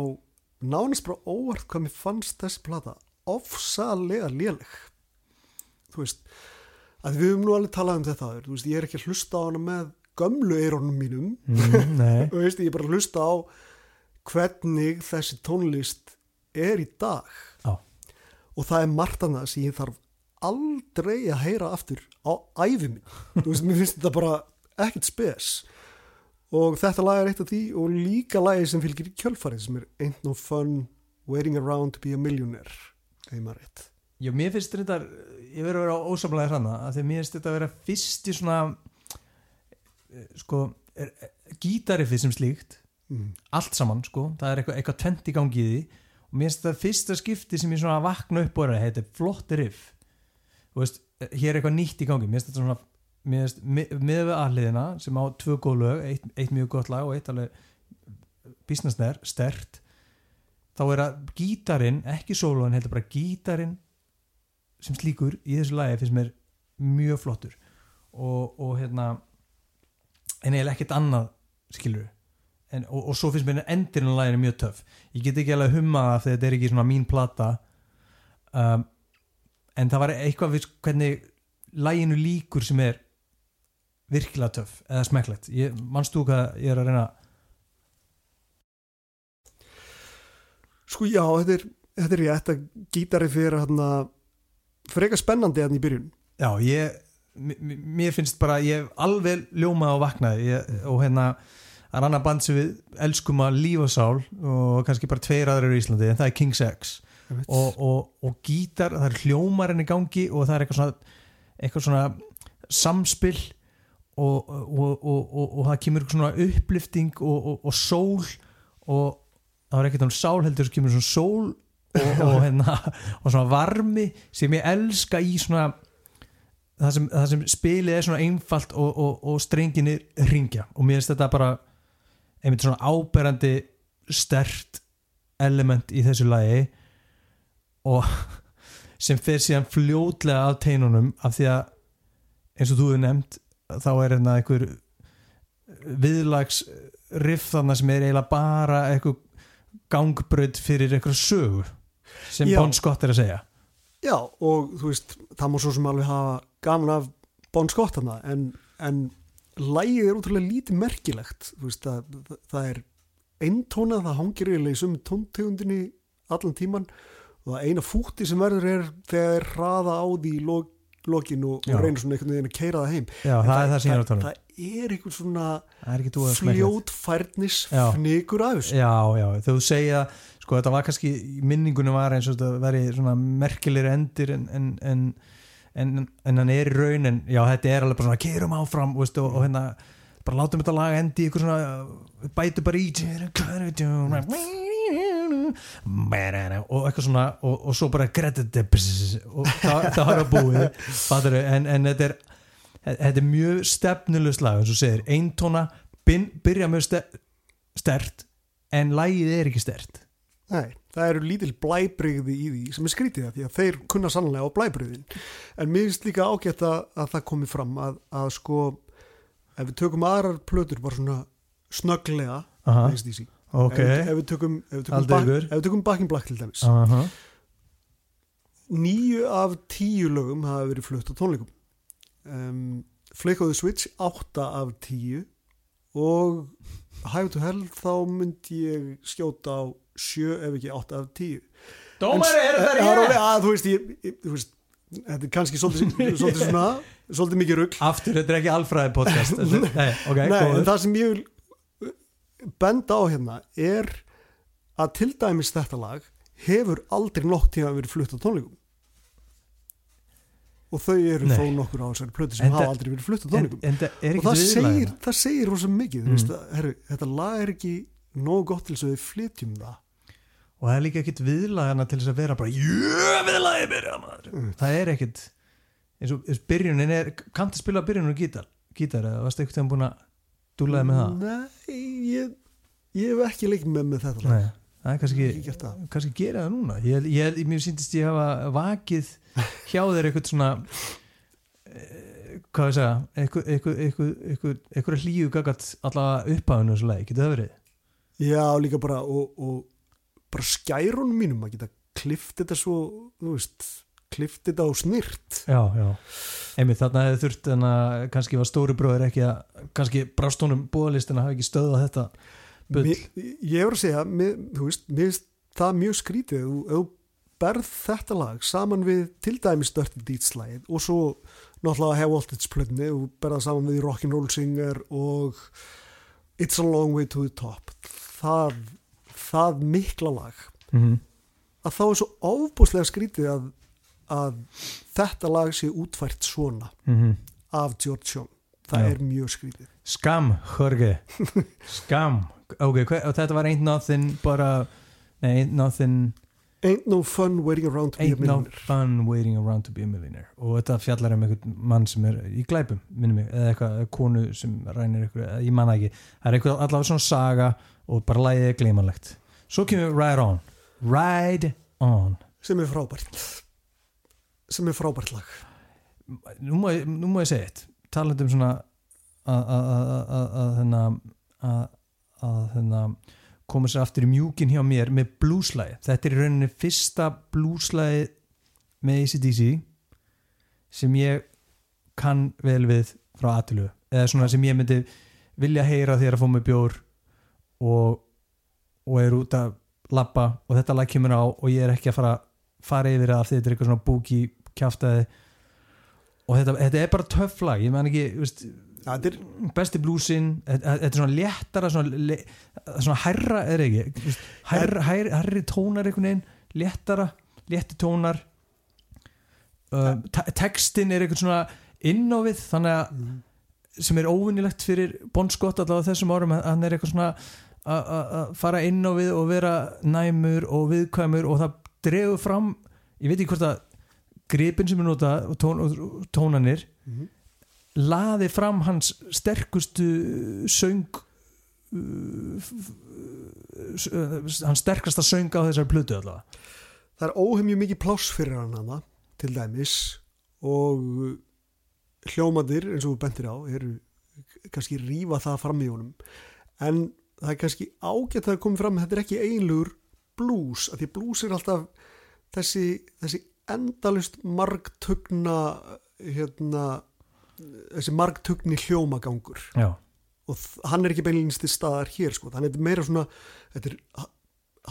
nánast bara óvart hvað mér fannst þessi plata ofsalega léleg. Þú veist að við höfum nú alveg talað um þetta þú veist, ég er ekki að hlusta á hana með gömlu eirónum mínum. Mm, þú veist, ég er bara að hlusta á hvernig þessi tónlist er í dag. Já. og það er margt annað sem ég þarf aldrei að heyra aftur á æfi minn þú veist, mér finnst þetta bara ekkert spes og þetta lag er eitt af því og líka lagi sem fylgir í kjölfarið sem er Ain't No Fun Waiting Around to be a Millionaire maður rétt. Já, mér finnst þetta, ég verður að vera ósamlega hranna, að því að mér finnst þetta að vera fyrst í svona eh, sko, gítariffið sem slíkt mm. allt saman sko, það er eitthvað, eitthvað tvent í gangi í því. Og mér finnst þetta fyrsta skipti sem ég svona vakna upp og er að heita flott riff. Þú veist, hér er eitthvað nýtt í gangi mér finnst þetta svona mi- með við aðliðina sem á tvö góð lög eitt, eitt mjög gott lag og eitt alveg businessner, stert þá er að gítarinn ekki sólóin, heldur bara gítarinn sem slíkur í þessu lagi finnst mér mjög flottur. Og, og hérna en eiginlega ekkert annað skilur en, og, og svo finnst mér endirinn á laginu mjög töff. Ég get ekki alveg humma það þegar þetta er ekki svona mín plata um, en það var eitthvað við hvernig laginu líkur sem er virkilega töff eða smekklegt, þú hvað ég er að reyna Sko já, þetta er, þetta er rétt að gítari fyrir hérna frekar spennandi hérna í byrjun. Já, ég mér finnst bara, ég hef alveg ljómað og vaknaði ég, og hérna það er annað band sem við elskum að lífa sál og kannski bara tveir aðrir í Íslandi en það er King's X. Og, og, og gítar, það er hljómarinn í gangi og það er eitthvað svona, eitthvað svona samspil og, og, og, og það kemur svona upplifting og sól og það er ekkert um sál heldur sem kemur svona sól og, hérna, og svona varmi sem ég elska í svona það sem, það sem spilið er svona einfalt og strenginni ringja og mér finnst þetta bara einmitt svona áberandi stert element í þessu lagi og sem fer síðan fljótlega af teinunum af því að eins og þú hefur nefnt þá er hérna einhver viðlags riff þannig sem er eiginlega bara einhver gangbröð fyrir einhver sögu sem. Bon Scott er að segja Já, og þú veist, það má svo sem alveg hafa gaman af Bon Scott hana, en, en lægið er útrúlega lítið merkilegt, þú veist, það, það, það er eintónað, það hangir eiginlega í sömu tóntegundinni allan tíman og það eina fúti sem verður er þegar þeir hraða á því í lok, lokin og, og reynir svona einhvern veginn að keira það heim. Já, það er það sem ég er að tala um Það er einhvern svona Það er fljótfærnis Já. fnikur af þessu. Já, já, þegar þú segja sko þetta var kannski, minningunum var eins og þetta veri svona merkilegri endir en, en, en, en, en hann er í raun en já, þetta er alveg bara svona keirum áfram veist, og, og hérna, bara látum þetta lag endi í ykkur svona, bætu bara í og eitthvað svona og, og svo bara gretið og það, það har að búið. En, en þetta er þetta er mjög stefnulust lag eins og segir, eintóna byrja mjög ste stert en lagið er ekki stert Nei, það eru lítil blæbrigði í því sem er skrítið það því að þeir kunna sannlega á blæbrigðin. En mér finnst líka ágætt að, að það komi fram að, að sko ef við tökum aðrar plötur bara svona snögglega Aha, ACDC. ok ef, við- ef við tökum ef við tökum, tökum Back in Black til dæmis. Aha. níu af tíu lögum hafa verið flutt á tónleikum. Um, Flick of the Switch átta af tíu. Og Highway to Hell þá myndi ég skjóta á sjö ef ekki átta af tíu. Dómari, er það að þú veist, ég, ég, þú veist þetta er kannski svolítið, svolítið svona svolítið mikið rugg Aftur, þetta er ekki alfræði podcast Þetta- Nei, ok, Nei, það sem ég vil uh, benda á hérna er að til dæmis þetta lag hefur aldrei nokk tíma verið flutt á tónleikum og þau eru Nei. þó nokkur á þessari plötu sem En hafa aldrei verið flutt á En, tónleikum en er og það segir, það segir rosa mikið Mm. veist, að, herru, þetta lag er ekki nógu gott til þess að við flytjum það Og það er líka ekkit viðlagana til þess að vera bara Jöööö, viðlagið byrja maður Mm. Það er ekkit eins og byrjunin er Kanntu spila byrjunin og gítar? Gítar, eða varstu eitthvað búin að dúlaði með það? Nei, ég, ég hef ekki leikið með með þetta Nei, það er kannski kannski gera það núna ég, ég, mér síndist ég hafa vakið hjá þér eitthvað svona eh, hvað ég segja eitthvað, eitthvað, eitthvað, eitthvað, hlýju gagat allavega upphafinu þessu leik, getur það verið? Já, líka bara og, og bara skærunum mínum að geta klift þetta svo, þú veist klift þetta á snirt Já, já, einmitt þarna hefði þurft en að kannski var stóri bróður ekki að kannski brást honum búðalistin að hafa ekki stöðað þetta bull. Ég er að segja, mér, þú veist mér finnst það mjög skrítið þú- þú berð þetta lag saman við til dæmis Dirty Deeds lagið og svo náttúrulega Have Voltage plötni og berða saman við Rock'n'Roll Singer og It's a Long Way to the Top. Það, það mikla lag. Mm -hmm. að þá er svo ofbúslega skrítið að, að þetta lag sé útfært svona af George Young það Já. er mjög skrítið. Skam, Jorge. Skam, ok, hver, og þetta var ain't nothing bara, nei, ain't nothing. Ain't no fun waiting around to be a Ain't no millionaire. fun waiting around to be a millionaire. Og þetta fjallar um einhvern mann sem er í glæpum, minnum mig, eða eitthvað konu sem rænir eitthvað, ég manna ekki. Það er eitthvað allavega svona saga og bara lægið er gleymanlegt svo kemur Ride On. Ride On. Sem er frábært sem er frábært lag. Nú má, nú má ég segja eitt. Talandi um svona að- að- að- að- að að að þennan koma sér aftur í mjúkin hjá mér með blúslæði þetta er í rauninni fyrsta blúslæði með ACDC sem ég kann vel við frá aðtölu eða svona sem ég myndi vilja heyra þegar að fá mig bjór og, og er út að labba. Og þetta lag kemur á og ég er ekki að fara fara yfir því þetta er eitthvað svona búki kjaftaði. Og þetta, þetta er bara töff lag ég man ekki, veist, er, besti blúsin þetta er svona léttara svona, le, svona hærra er ekki hærri, hærri tónar einhvern veginn léttara, létti tónar. Uh, te- textin er einhvern svona inn á við þannig að sem er óvinnilegt fyrir Bon Scott allavega þessum árum hann er eitthvað svona að- fara inn á við og vera næmur og viðkvæmur og það dregur fram ég veit ekki hvort að gripin sem er nota tón, tónanir Mhm. laði fram hans sterkustu söng uh, hans sterkasta söng á þessari plötu allavega það er óhefmju mikið pláss fyrir hann hana til dæmis og hljómadir eins og bentir á eru kannski rífa það fram í honum en það er kannski ágætt að komi fram þetta er ekki einlugur blues, af því blues er alltaf þessi, þessi endalust margtugna hérna þessi margtugni hljómagangur. Já, og hann er ekki beinlýnst til staðar hér sko, þetta er meira svona þetta er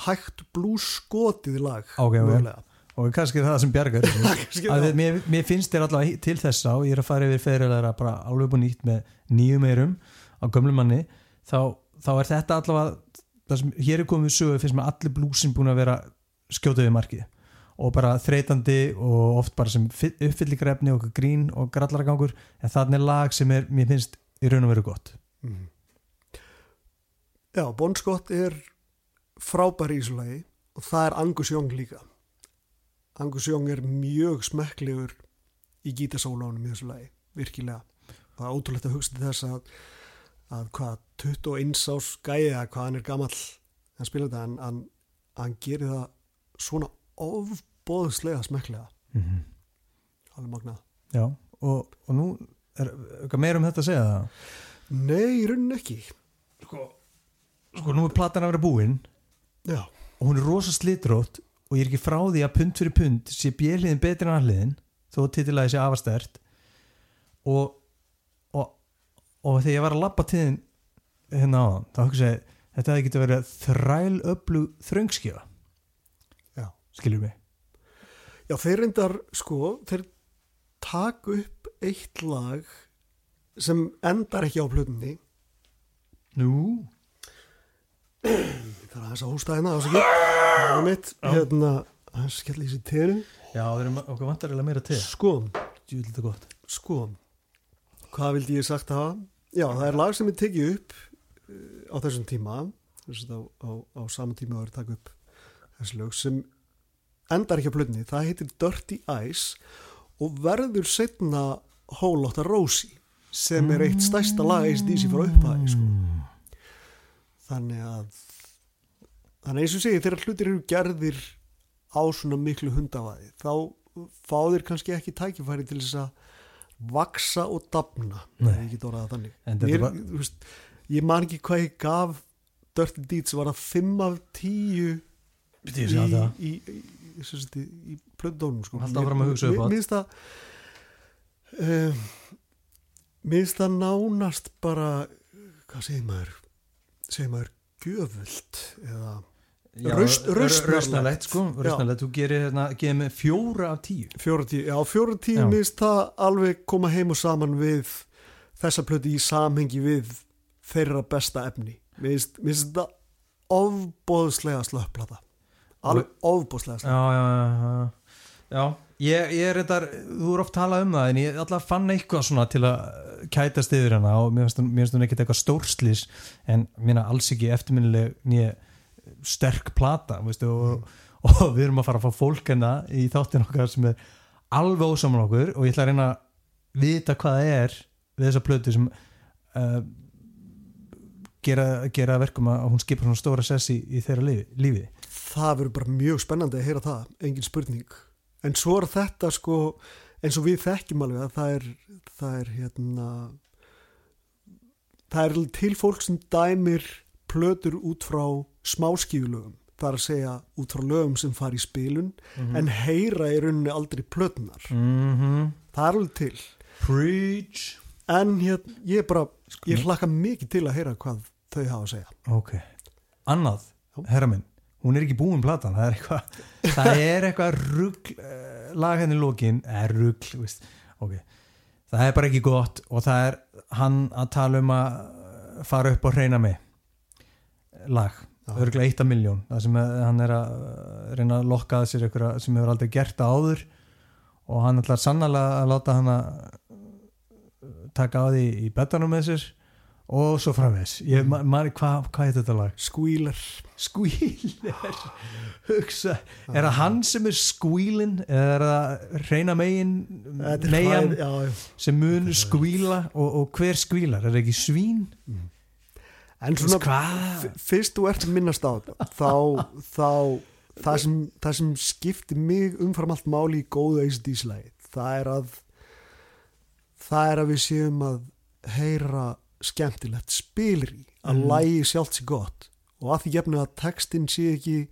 hægt blúskotið lag Ok, ok. mögulega. og kannski það sem bjargar mér, mér finnst þér allavega til þess á ég er að fara yfir fyrirlega bara alveg búin nýtt með nýjum eirum á gömlu manni þá, þá er þetta allavega það sem hér er komið sögu finnst mér allir blúsin búin að vera skjótið við markið og bara þreytandi og oft bara sem uppfylligrefni og grín og grallaragangur en þannig lag sem er, mér finnst í raun og veru gott. Mhm. Já, Bon Scott er frábær í þessu lagi og það er Angus Young líka. Angus Young er mjög smekklegur í gítasólánum í þessu lagi, virkilega. Það er ótrúlegt að hugsa til þess að að hvað, 21 ás gæði að hvað hann er gamall hann spila þetta, en hann, hann gerir það svona ofbóðslega smekklega, mm -hmm. alveg magnað. Já, og, og nú er eitthvað meira um þetta að segja það? Nei, í rauninni ekki. Sko, sko nú er platan að vera búin. Já, og hún er rosa slitrótt og ég er ekki frá því að pund fyrir pund sé bjöliðin betri en alliðin þó titilaði sé afastert og, og og þegar ég var að labba til þinn hérna á þá hugsa ég þetta hefði getið verið þræl öllu þröngskjöfa já. Skilur mig Já, þeir reyndar, sko, þeir taka upp eitt lag sem endar ekki á plötunni. Nú? Það er aðeins að hósta hérna. Það er mitt, hérna, aðeins skell í sér teru. Já, það er okkur vantarilega meira til Sko, Djúvill þetta gott sko, hvað vildi ég sagt hafa? Já, það er lag sem ég tekið upp eh, á þessum tíma, þess að á, á, á sama tíma að vera að taka upp þessi lög sem endar ekki á plötunni. Það heitir Dirty Eyes og verður setna Hólótta Rósi sem er eitt stærsta lag ACDC frá upphæði, sko. þannig að þannig að eins og segi þegar hlutir eru gerðir á svona miklu hundavaði þá fá þeir kannski ekki tækifæri til þess að vaksa og þetta Mér, var- veist, ég man ekki hvað ég gaf Dirty Deeds var það 5 af 10 Býttu ég að segja það í, í, í, í, í plöndónum sko. Áfram að um, Mér finnst það nánast bara hvað segir maður? Segir maður gjöfult eða Já, Raust- r- rausnarlegt. rausnarlegt sko, þú gerir hérna, með fjóra af tíu. Fjóra tíu, já fjóra tíu Já. mér finnst það alveg koma heim og saman við þessa plötu í samhengi við þeirra besta efni. Finnst það ofbóðslega slöpplata alveg slöpplata já, já, já, já. ég, ég er þetta, þú er oft talað um það en ég alltaf fann eitthvað svona til að kætast yfir hana og mér finnst hún- ekkert eitthvað stórslis en mér alls ekki eftirminnileg nýja sterk plata veistu, og, og við erum að fara að fá fólk hérna í þáttin okkar sem er alveg ósaman okkur og ég ætla að reyna að vita hvað það er við þessa plötu sem uh, gera, gera verkum að hún skipar svona stóra sessi í þeirra lífi, lífi. Það verður bara mjög spennandi að heyra það engin spurning. En svo er þetta sko eins og við þekkjum alveg að það er það er hérna það er til fólk sem dæmir plötur út frá smáskífulögum það er að segja út frá lögum sem fara í spilun en heyra í rauninni aldrei plötunar mm -hmm. það er alveg til. Preach. En hérna, ég bara, ég hlakka mikið til að heyra hvað þau hafa að segja. Ok, annað, herra minn hún er ekki búin platan, það er eitthvað það er eitthvað rugl uh, lag henni lókin, eða rugl veist. ok, það er bara ekki gott og það er hann að tala um að fara upp og hreina mig. Lag, Já. örgulega eitt af miljón það sem er, hann er að reyna að lokka að sér eitthvað sem hefur aldrei gert það áður og hann ætlar sannlega að láta hann að taka á því í betanum með sér og svo framvegs ég Mm. hvað hva heit þetta lag? skvílar Squealer. Hugsa, er það hann sem er squealin? Eða er það reyna megin er megan sem mun skvíla og, og hver skvílar, er það ekki svín? en svona f- fyrst þú ert minnast á þetta þá, þá það, sem, það sem skiptir mig umfram allt máli í góðu ACDC-lægi það er að það er að við séum að heyra skemmtilegt spilir í að Mm. lægi sjálft sér gott. Og að því gefnu að textin sé ekki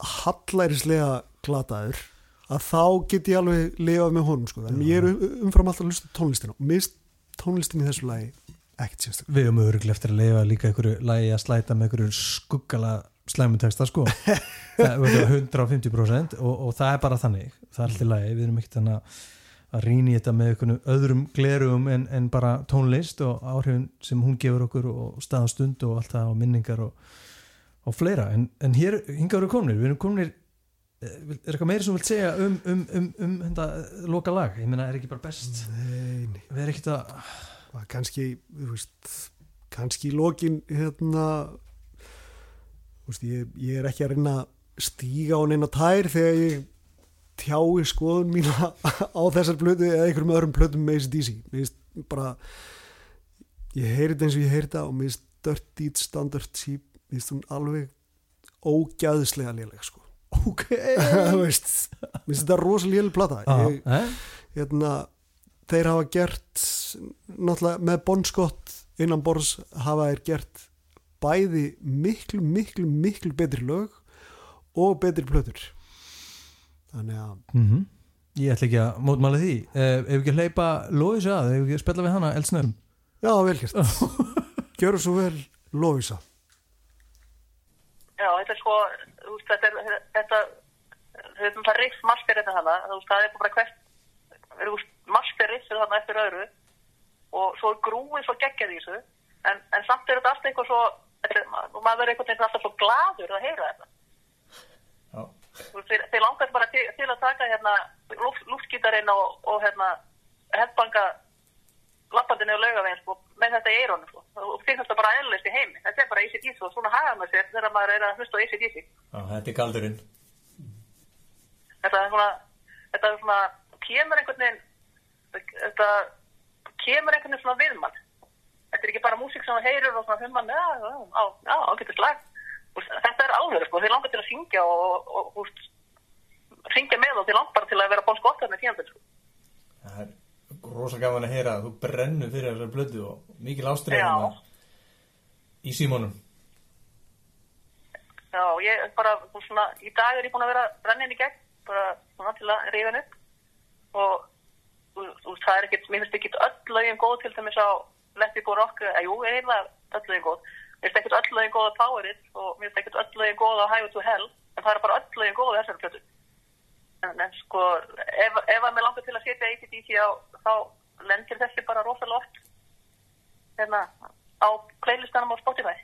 hallærislega glataður að þá get ég alveg lifað með honum sko. en ég er um- umfram alltaf að hlusta tónlistina og mist tónlistin í þessu lagi ekkert sérstaklega Við höfum öruglega eftir að leifa líka einhverju lægi að slæta með einhverju skuggala slæmuteksta sko. Það er 150% og, og það er bara þannig. Það er alltaf lægi, við erum ekkert þannig að að rýna í þetta með einhvern öðrum glerugum en, en bara tónlist og áhrifin sem hún gefur okkur og staðastund og allt það og minningar og, og fleira, en, en hér hinga eru komnir, við erum komnir eh, er eitthvað meira sem vilt segja um, um, um, um þetta loka lag, ég meina er ekki bara best? Nei, nei, við erum ekkert að og kannski þú veist, kannski lokin hérna þú veist, ég, ég er ekki að reyna að stíga á neina tær þegar ég tjái skoðun mína á þessar plötu eða einhverjum öðrum plötum með ACDC bara ég þetta eins og ég heyri þetta og mér finnst Dirty Standard Sheep mér hún alveg ógæðslega léleg sko. Ok. Mér finnst þetta rosalega léleg plata. Ég, eh? hérna, þeir hafa gert náttúrulega með Bon Scott innan borðs hafa þeir gert bæði miklu, miklu, miklu betri lög og betri plötur þannig að Mm Ég ætla ekki að mótmála því. Eh, Ef ekki að hleypa Lóis að, ef ekki að spella við hana eldsnörum já, vel gert. Gjöru svo vel Lóisa Já, þetta er sko, veist, þetta er, þetta, er það riff master þetta hana, þú veist, það er bara hvert, master riff er þarna eftir öðru. Og svo er grúin svo geggjað í þessu, en, en samt er þetta alltaf eitthvað svo, þetta, og maður verður veginn alltaf svo gladur að heyra þetta. Þeir, þeir langar bara til, til að taka hérna lúft, lúftgítarinn og, og hérna hefðbanga lappandinu og laugaveginn sko, með þetta í eirónu sko. og finnst þetta bara eðlust í heimi. Þetta er bara ACDC og svona hafa maður sér þegar maður er að hlusta á ACDC þetta er galdurinn. Þetta er svona þetta er svona, kemur einhvern veginn þetta kemur einhvern veginn svona við mann þetta er ekki bara músík sem það heyrir og svona já, já, já, já, ágættis lag Og þetta er alveg, sko, þeir langar til að syngja og, og, og úst, syngja með og þeir langar til að vera bón skottar með tíðanbyrð, sko. Það er rosa gaman að heyra að þú brennur fyrir þessar blödu og mikil ástriðan í símónum. Já, ég bara, svona, í dag er ég búin að vera brennin í gegn, bara svona til að reyfa henni upp og þú, þú, það er ekkert, mér finnst ekkert öll lögin góð til dæmis á Let It Go Rock, eða jú, ég heyrða öll lögin góð, mér finnst ekkert öll lögin góð á Power It og mér finnst ekkert öll lögin góð á Highway to Hell, en það er bara öll lögin góð á þessari plötu. En, en sko, ef, ef að mér langar til að setja ACDC á, þá lendir þessi bara rosalega oft hérna á playlistanum á Spotify.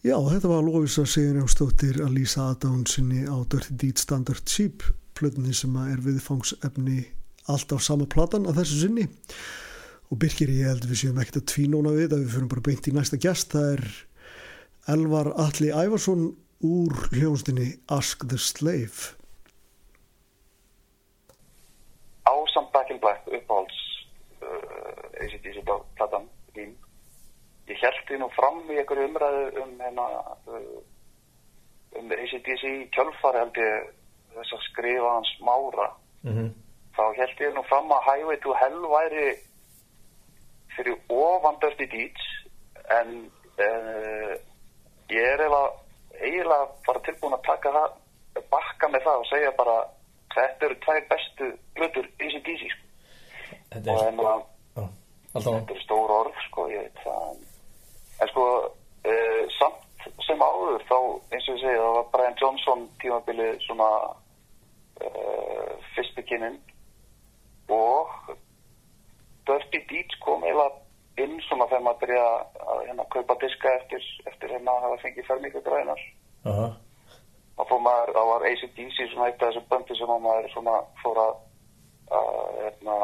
Já, þetta var Lóisa Sigurjónsdóttir að lýsa aðdánsinni á Dirty Deed Standard Sheep plötunni sem að er viðfangsefni alltaf sama platan að þessu sinni og Birkir ég held við séum ekkert að tvínóna við að við fyrir bara beint í næsta gæst það er Elvar Alli Ævarsson úr hljónstinni Ask the Slave. Ásamt Back in Black uppáhalds uh, ACDC platan mín ég held því nú fram í einhverju umræðu um hérna uh, um ACDC kjölfari held ég þess að skrifa hans mára. Mm -hmm. þá held ég nú fram að Highway to Hell væri fyrir ofan Dirty Deeds en uh, ég er eiginlega, bara tilbúin að taka það bakka með það og segja bara þetta eru tvær bestu blöður ACDC sko. Þetta er að Já, alltaf þetta eru stór orð sko, ég veit það en sko uh, samt sem áður þá eins og ég segi það var Brian Johnson tímabilið svona uh, fyrstu kynnin og Dirty Deeds kom eiginlega inn svona þegar maður byrja að hérna, kaupa diska eftir, eftir hérna að hafa fengið fermingagrænar Aha. þá fór maður, þá var ACDC svona eitt af þessu böndi sem að maður svona fór að, að hérna,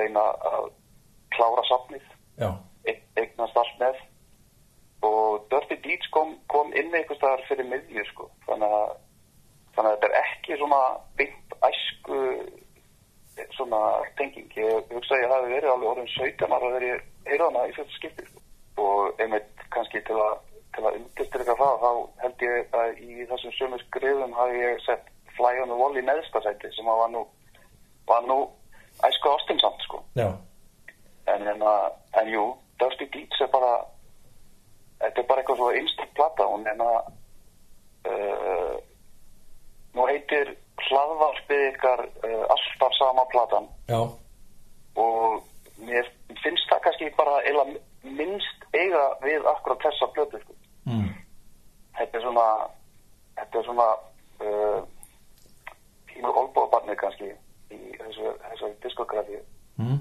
reyna að klára safnið eign- eignast allt með. Og Dirty Deeds kom, kom inn einhvers staðar fyrir miðju sko. Þannig að, þannig að þetta er ekki svona beint æsku svona tenging. Ég hugsa að ég hafi verið alveg orðin 17 ára þegar ég heyrði hana í fyrsta skipti og einmitt kannski til að til að undirstryka það þá held ég að í þessum sömu skrifum hafi ég sett Fly on the Wall í neðstasæti sem að var nú var nú æsku ástinsamt sko. Já, en, en, en jú, Dusty Deeds er bara þetta er bara eitthvað svo einstakk plata. Hún er að uh, nú heitir hlaðvarpið ykkar uh, alltaf sama platan Já, og mér finnst það kannski bara eila minnst eiga við akkurat þessa plötu sko. mm. þetta er svona þetta er svona uh, pínu olbúabarnið kannski í þessu, þessu diskografi Mm.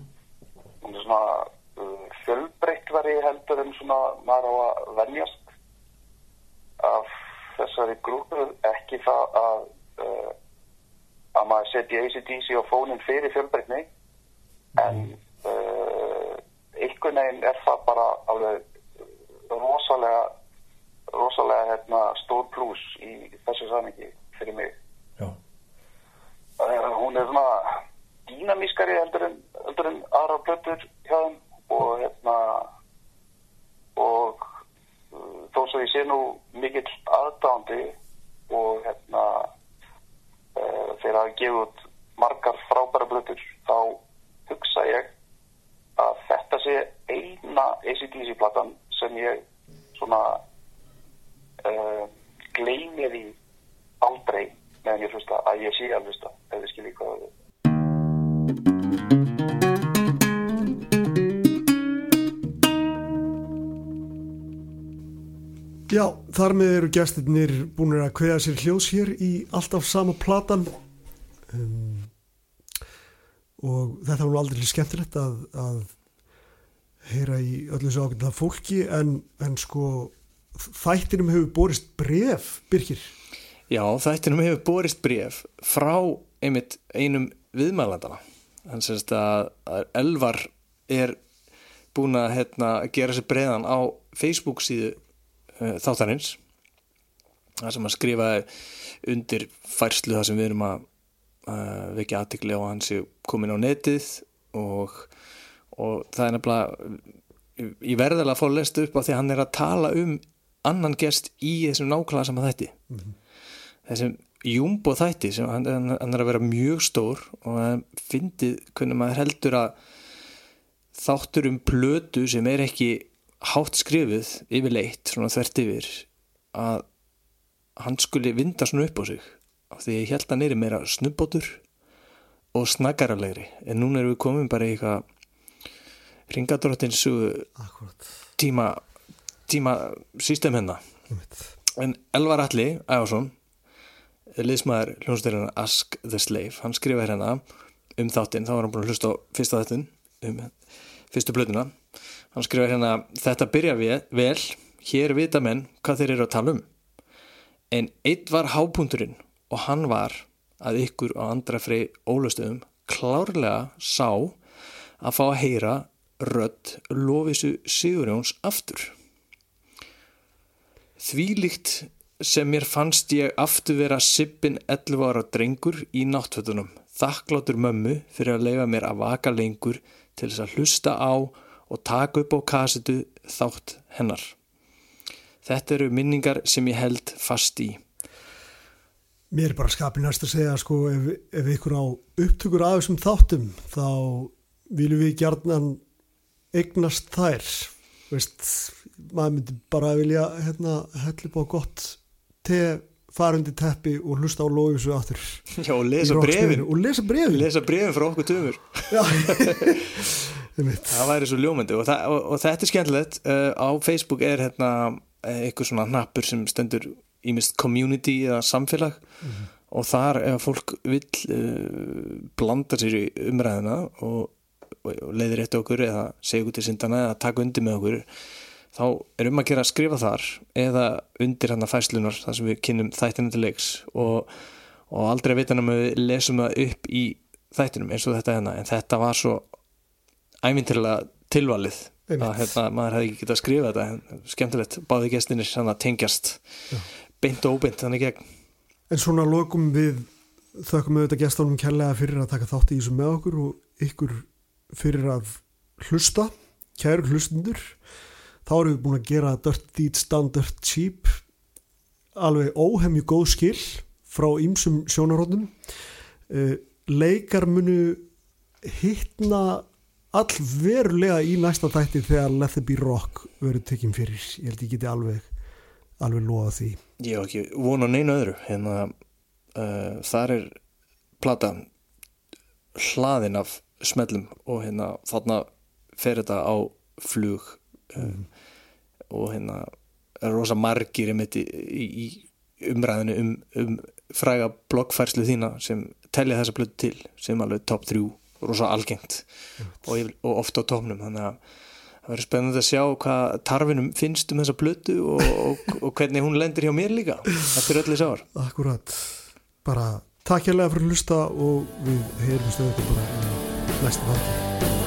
hún er svona uh, fjölbreyttvari heldur en svona maður á að venjast af þessari grúpu ekki það að að maður setja ACDC á fónin fyrir fjölbreytni en uh, einhvern veginn er það bara alveg rosalega rosalega hérna, stór pluss í þessu samingi fyrir mig. Já, uh, hún er svona dýnamískari heldur en, heldur en aðra plötur hjá þeim og hérna og uh, þó svo ég sé nú mikill aðdándi og hérna þegar að gefa út margar frábæra plötur þá hugsa ég að þetta sé eina ACDC platan sem ég svona uh, gleymi því aldrei meðan ég hlusta að ég sé að hlusta ef þið skiljið hvað það er Já, þar með eru gestirnir búin að kveða sér hljós hér í alltaf sama platan. Um, og þetta var nú aldrei skemmtilegt að, að heyra í öllu þessu ákveðna fólki en, en sko þættinum hefur borist bref, Birkir Já, þættinum hefur borist bref frá einmitt einum viðmælandana semst að, Elvar er búin að hérna, gera sér breiðan á Facebook síðu þáttanins það sem að skrifa undir færslu það sem við erum að uh, vekja aðtikli á sé komin á netið og, og það er nefnilega ég verðilega að fá að lesta upp á því að hann er að tala um annan gest í þessum nákvæmlega sama þætti. Þessum jumbo þætti sem hann, hann er að vera mjög stór og hann fyndið hvernig maður heldur að þáttur um plötu sem er ekki hátt skrifuð yfirleitt svona þvert yfir að hann skuli vinda svona upp á sig. Af því ég held að hann er meira snubbótur og snaggaralegri en núna erum við komin bara í eitthvað ringadróttins Akkurat tíma tíma system hennar en Elvar Alli Ævarsson liðsmaður hljónstyrina Ask the Slave hann skrifaði hérna um þáttinn. Þá var hann búin að hlusta á fyrsta þáttinn um fyrstu blöðuna hann skrifaði hérna þetta byrja vel hér vita menn hvað þeir eru að tala um. En eitt var hápunturinn og hann var að ykkur á andra frey ólustöðum klárlega sá að fá að heyra rödd Lófisu Sigurjóns aftur. Þvílíkt sem mér fannst ég aftur vera sippin 11 ára drengur í náttfötunum, þakkláttur mömmu fyrir að leifa mér að vaka lengur til þess að hlusta á og taka upp á kasetu þátt hennar. Þetta eru minningar sem ég held fast í. Mér er bara skapin næst að segja sko ef, ef ykkur á upptökur af þessum þáttum þá viljum við gjarnan eignast þær veist, maður myndi bara vilja hérna helli bá gott te fara undir teppi og hlusta á lóðisu aftur Já, og lesa brefin. og lesa brefin Lesa brefin frá okkur tömur. Já. Það væri svo ljómandi og, það, og, og þetta er skemmtilegt. Uh, á Facebook er hérna eh, eitthvað svona hnappur sem stendur ímist community eða samfélag og þar ef fólk vill uh, blanda sér í umræðina og, og, leiðir eitt okkur eða segja okkur til syndana eða taka undir með okkur þá er um að gera að skrifa þar eða undir hann að fæslunar þar sem við kynnum þættinu til leiks og, og aldrei að vita hann að við lesum það upp í þættinum eins og þetta hérna en þetta var svo ævintilega tilvalið að hérna, maður hefði ekki getað að skrifa þetta skemmtilegt, báði gestinir sann að tengjast beint og óbeint þannig gegn En svona lokum við þökkum við þetta gestunum kærlega fyrir að taka þátt í þessu með okkur og ykkur fyrir að hlusta, kæru hlustundur. Þá erum við búin að gera Dirt Deeds Down Dirt Cheap alveg óhemju góð skil frá ýmsum sjónarónum. Uh, leikar munu hittna allverulega í næsta þætti þegar Let the be rock verður tekinn fyrir. Ég held ég geti alveg, alveg loða því. ég hef ekki von á neinu öðru hérna, uh, þar er plata hlaðin af smellum og hérna þarna fer þetta á flug uh, og hérna er rosa margir í, í, í umræðinu um, um fræga bloggfærslu þína sem telja þessa blötu til sem alveg top 3 rosa algengt og, og ofta á topnum þannig að það verður spennandi að sjá hvað tarfinum finnst um þessa blötu og, og, og hvernig hún lendir hjá mér líka eftir öll þessi ár. Akkurat, bara takk hérlega fyrir að hlusta og við heyrum stöðu þetta bara í næsta þátti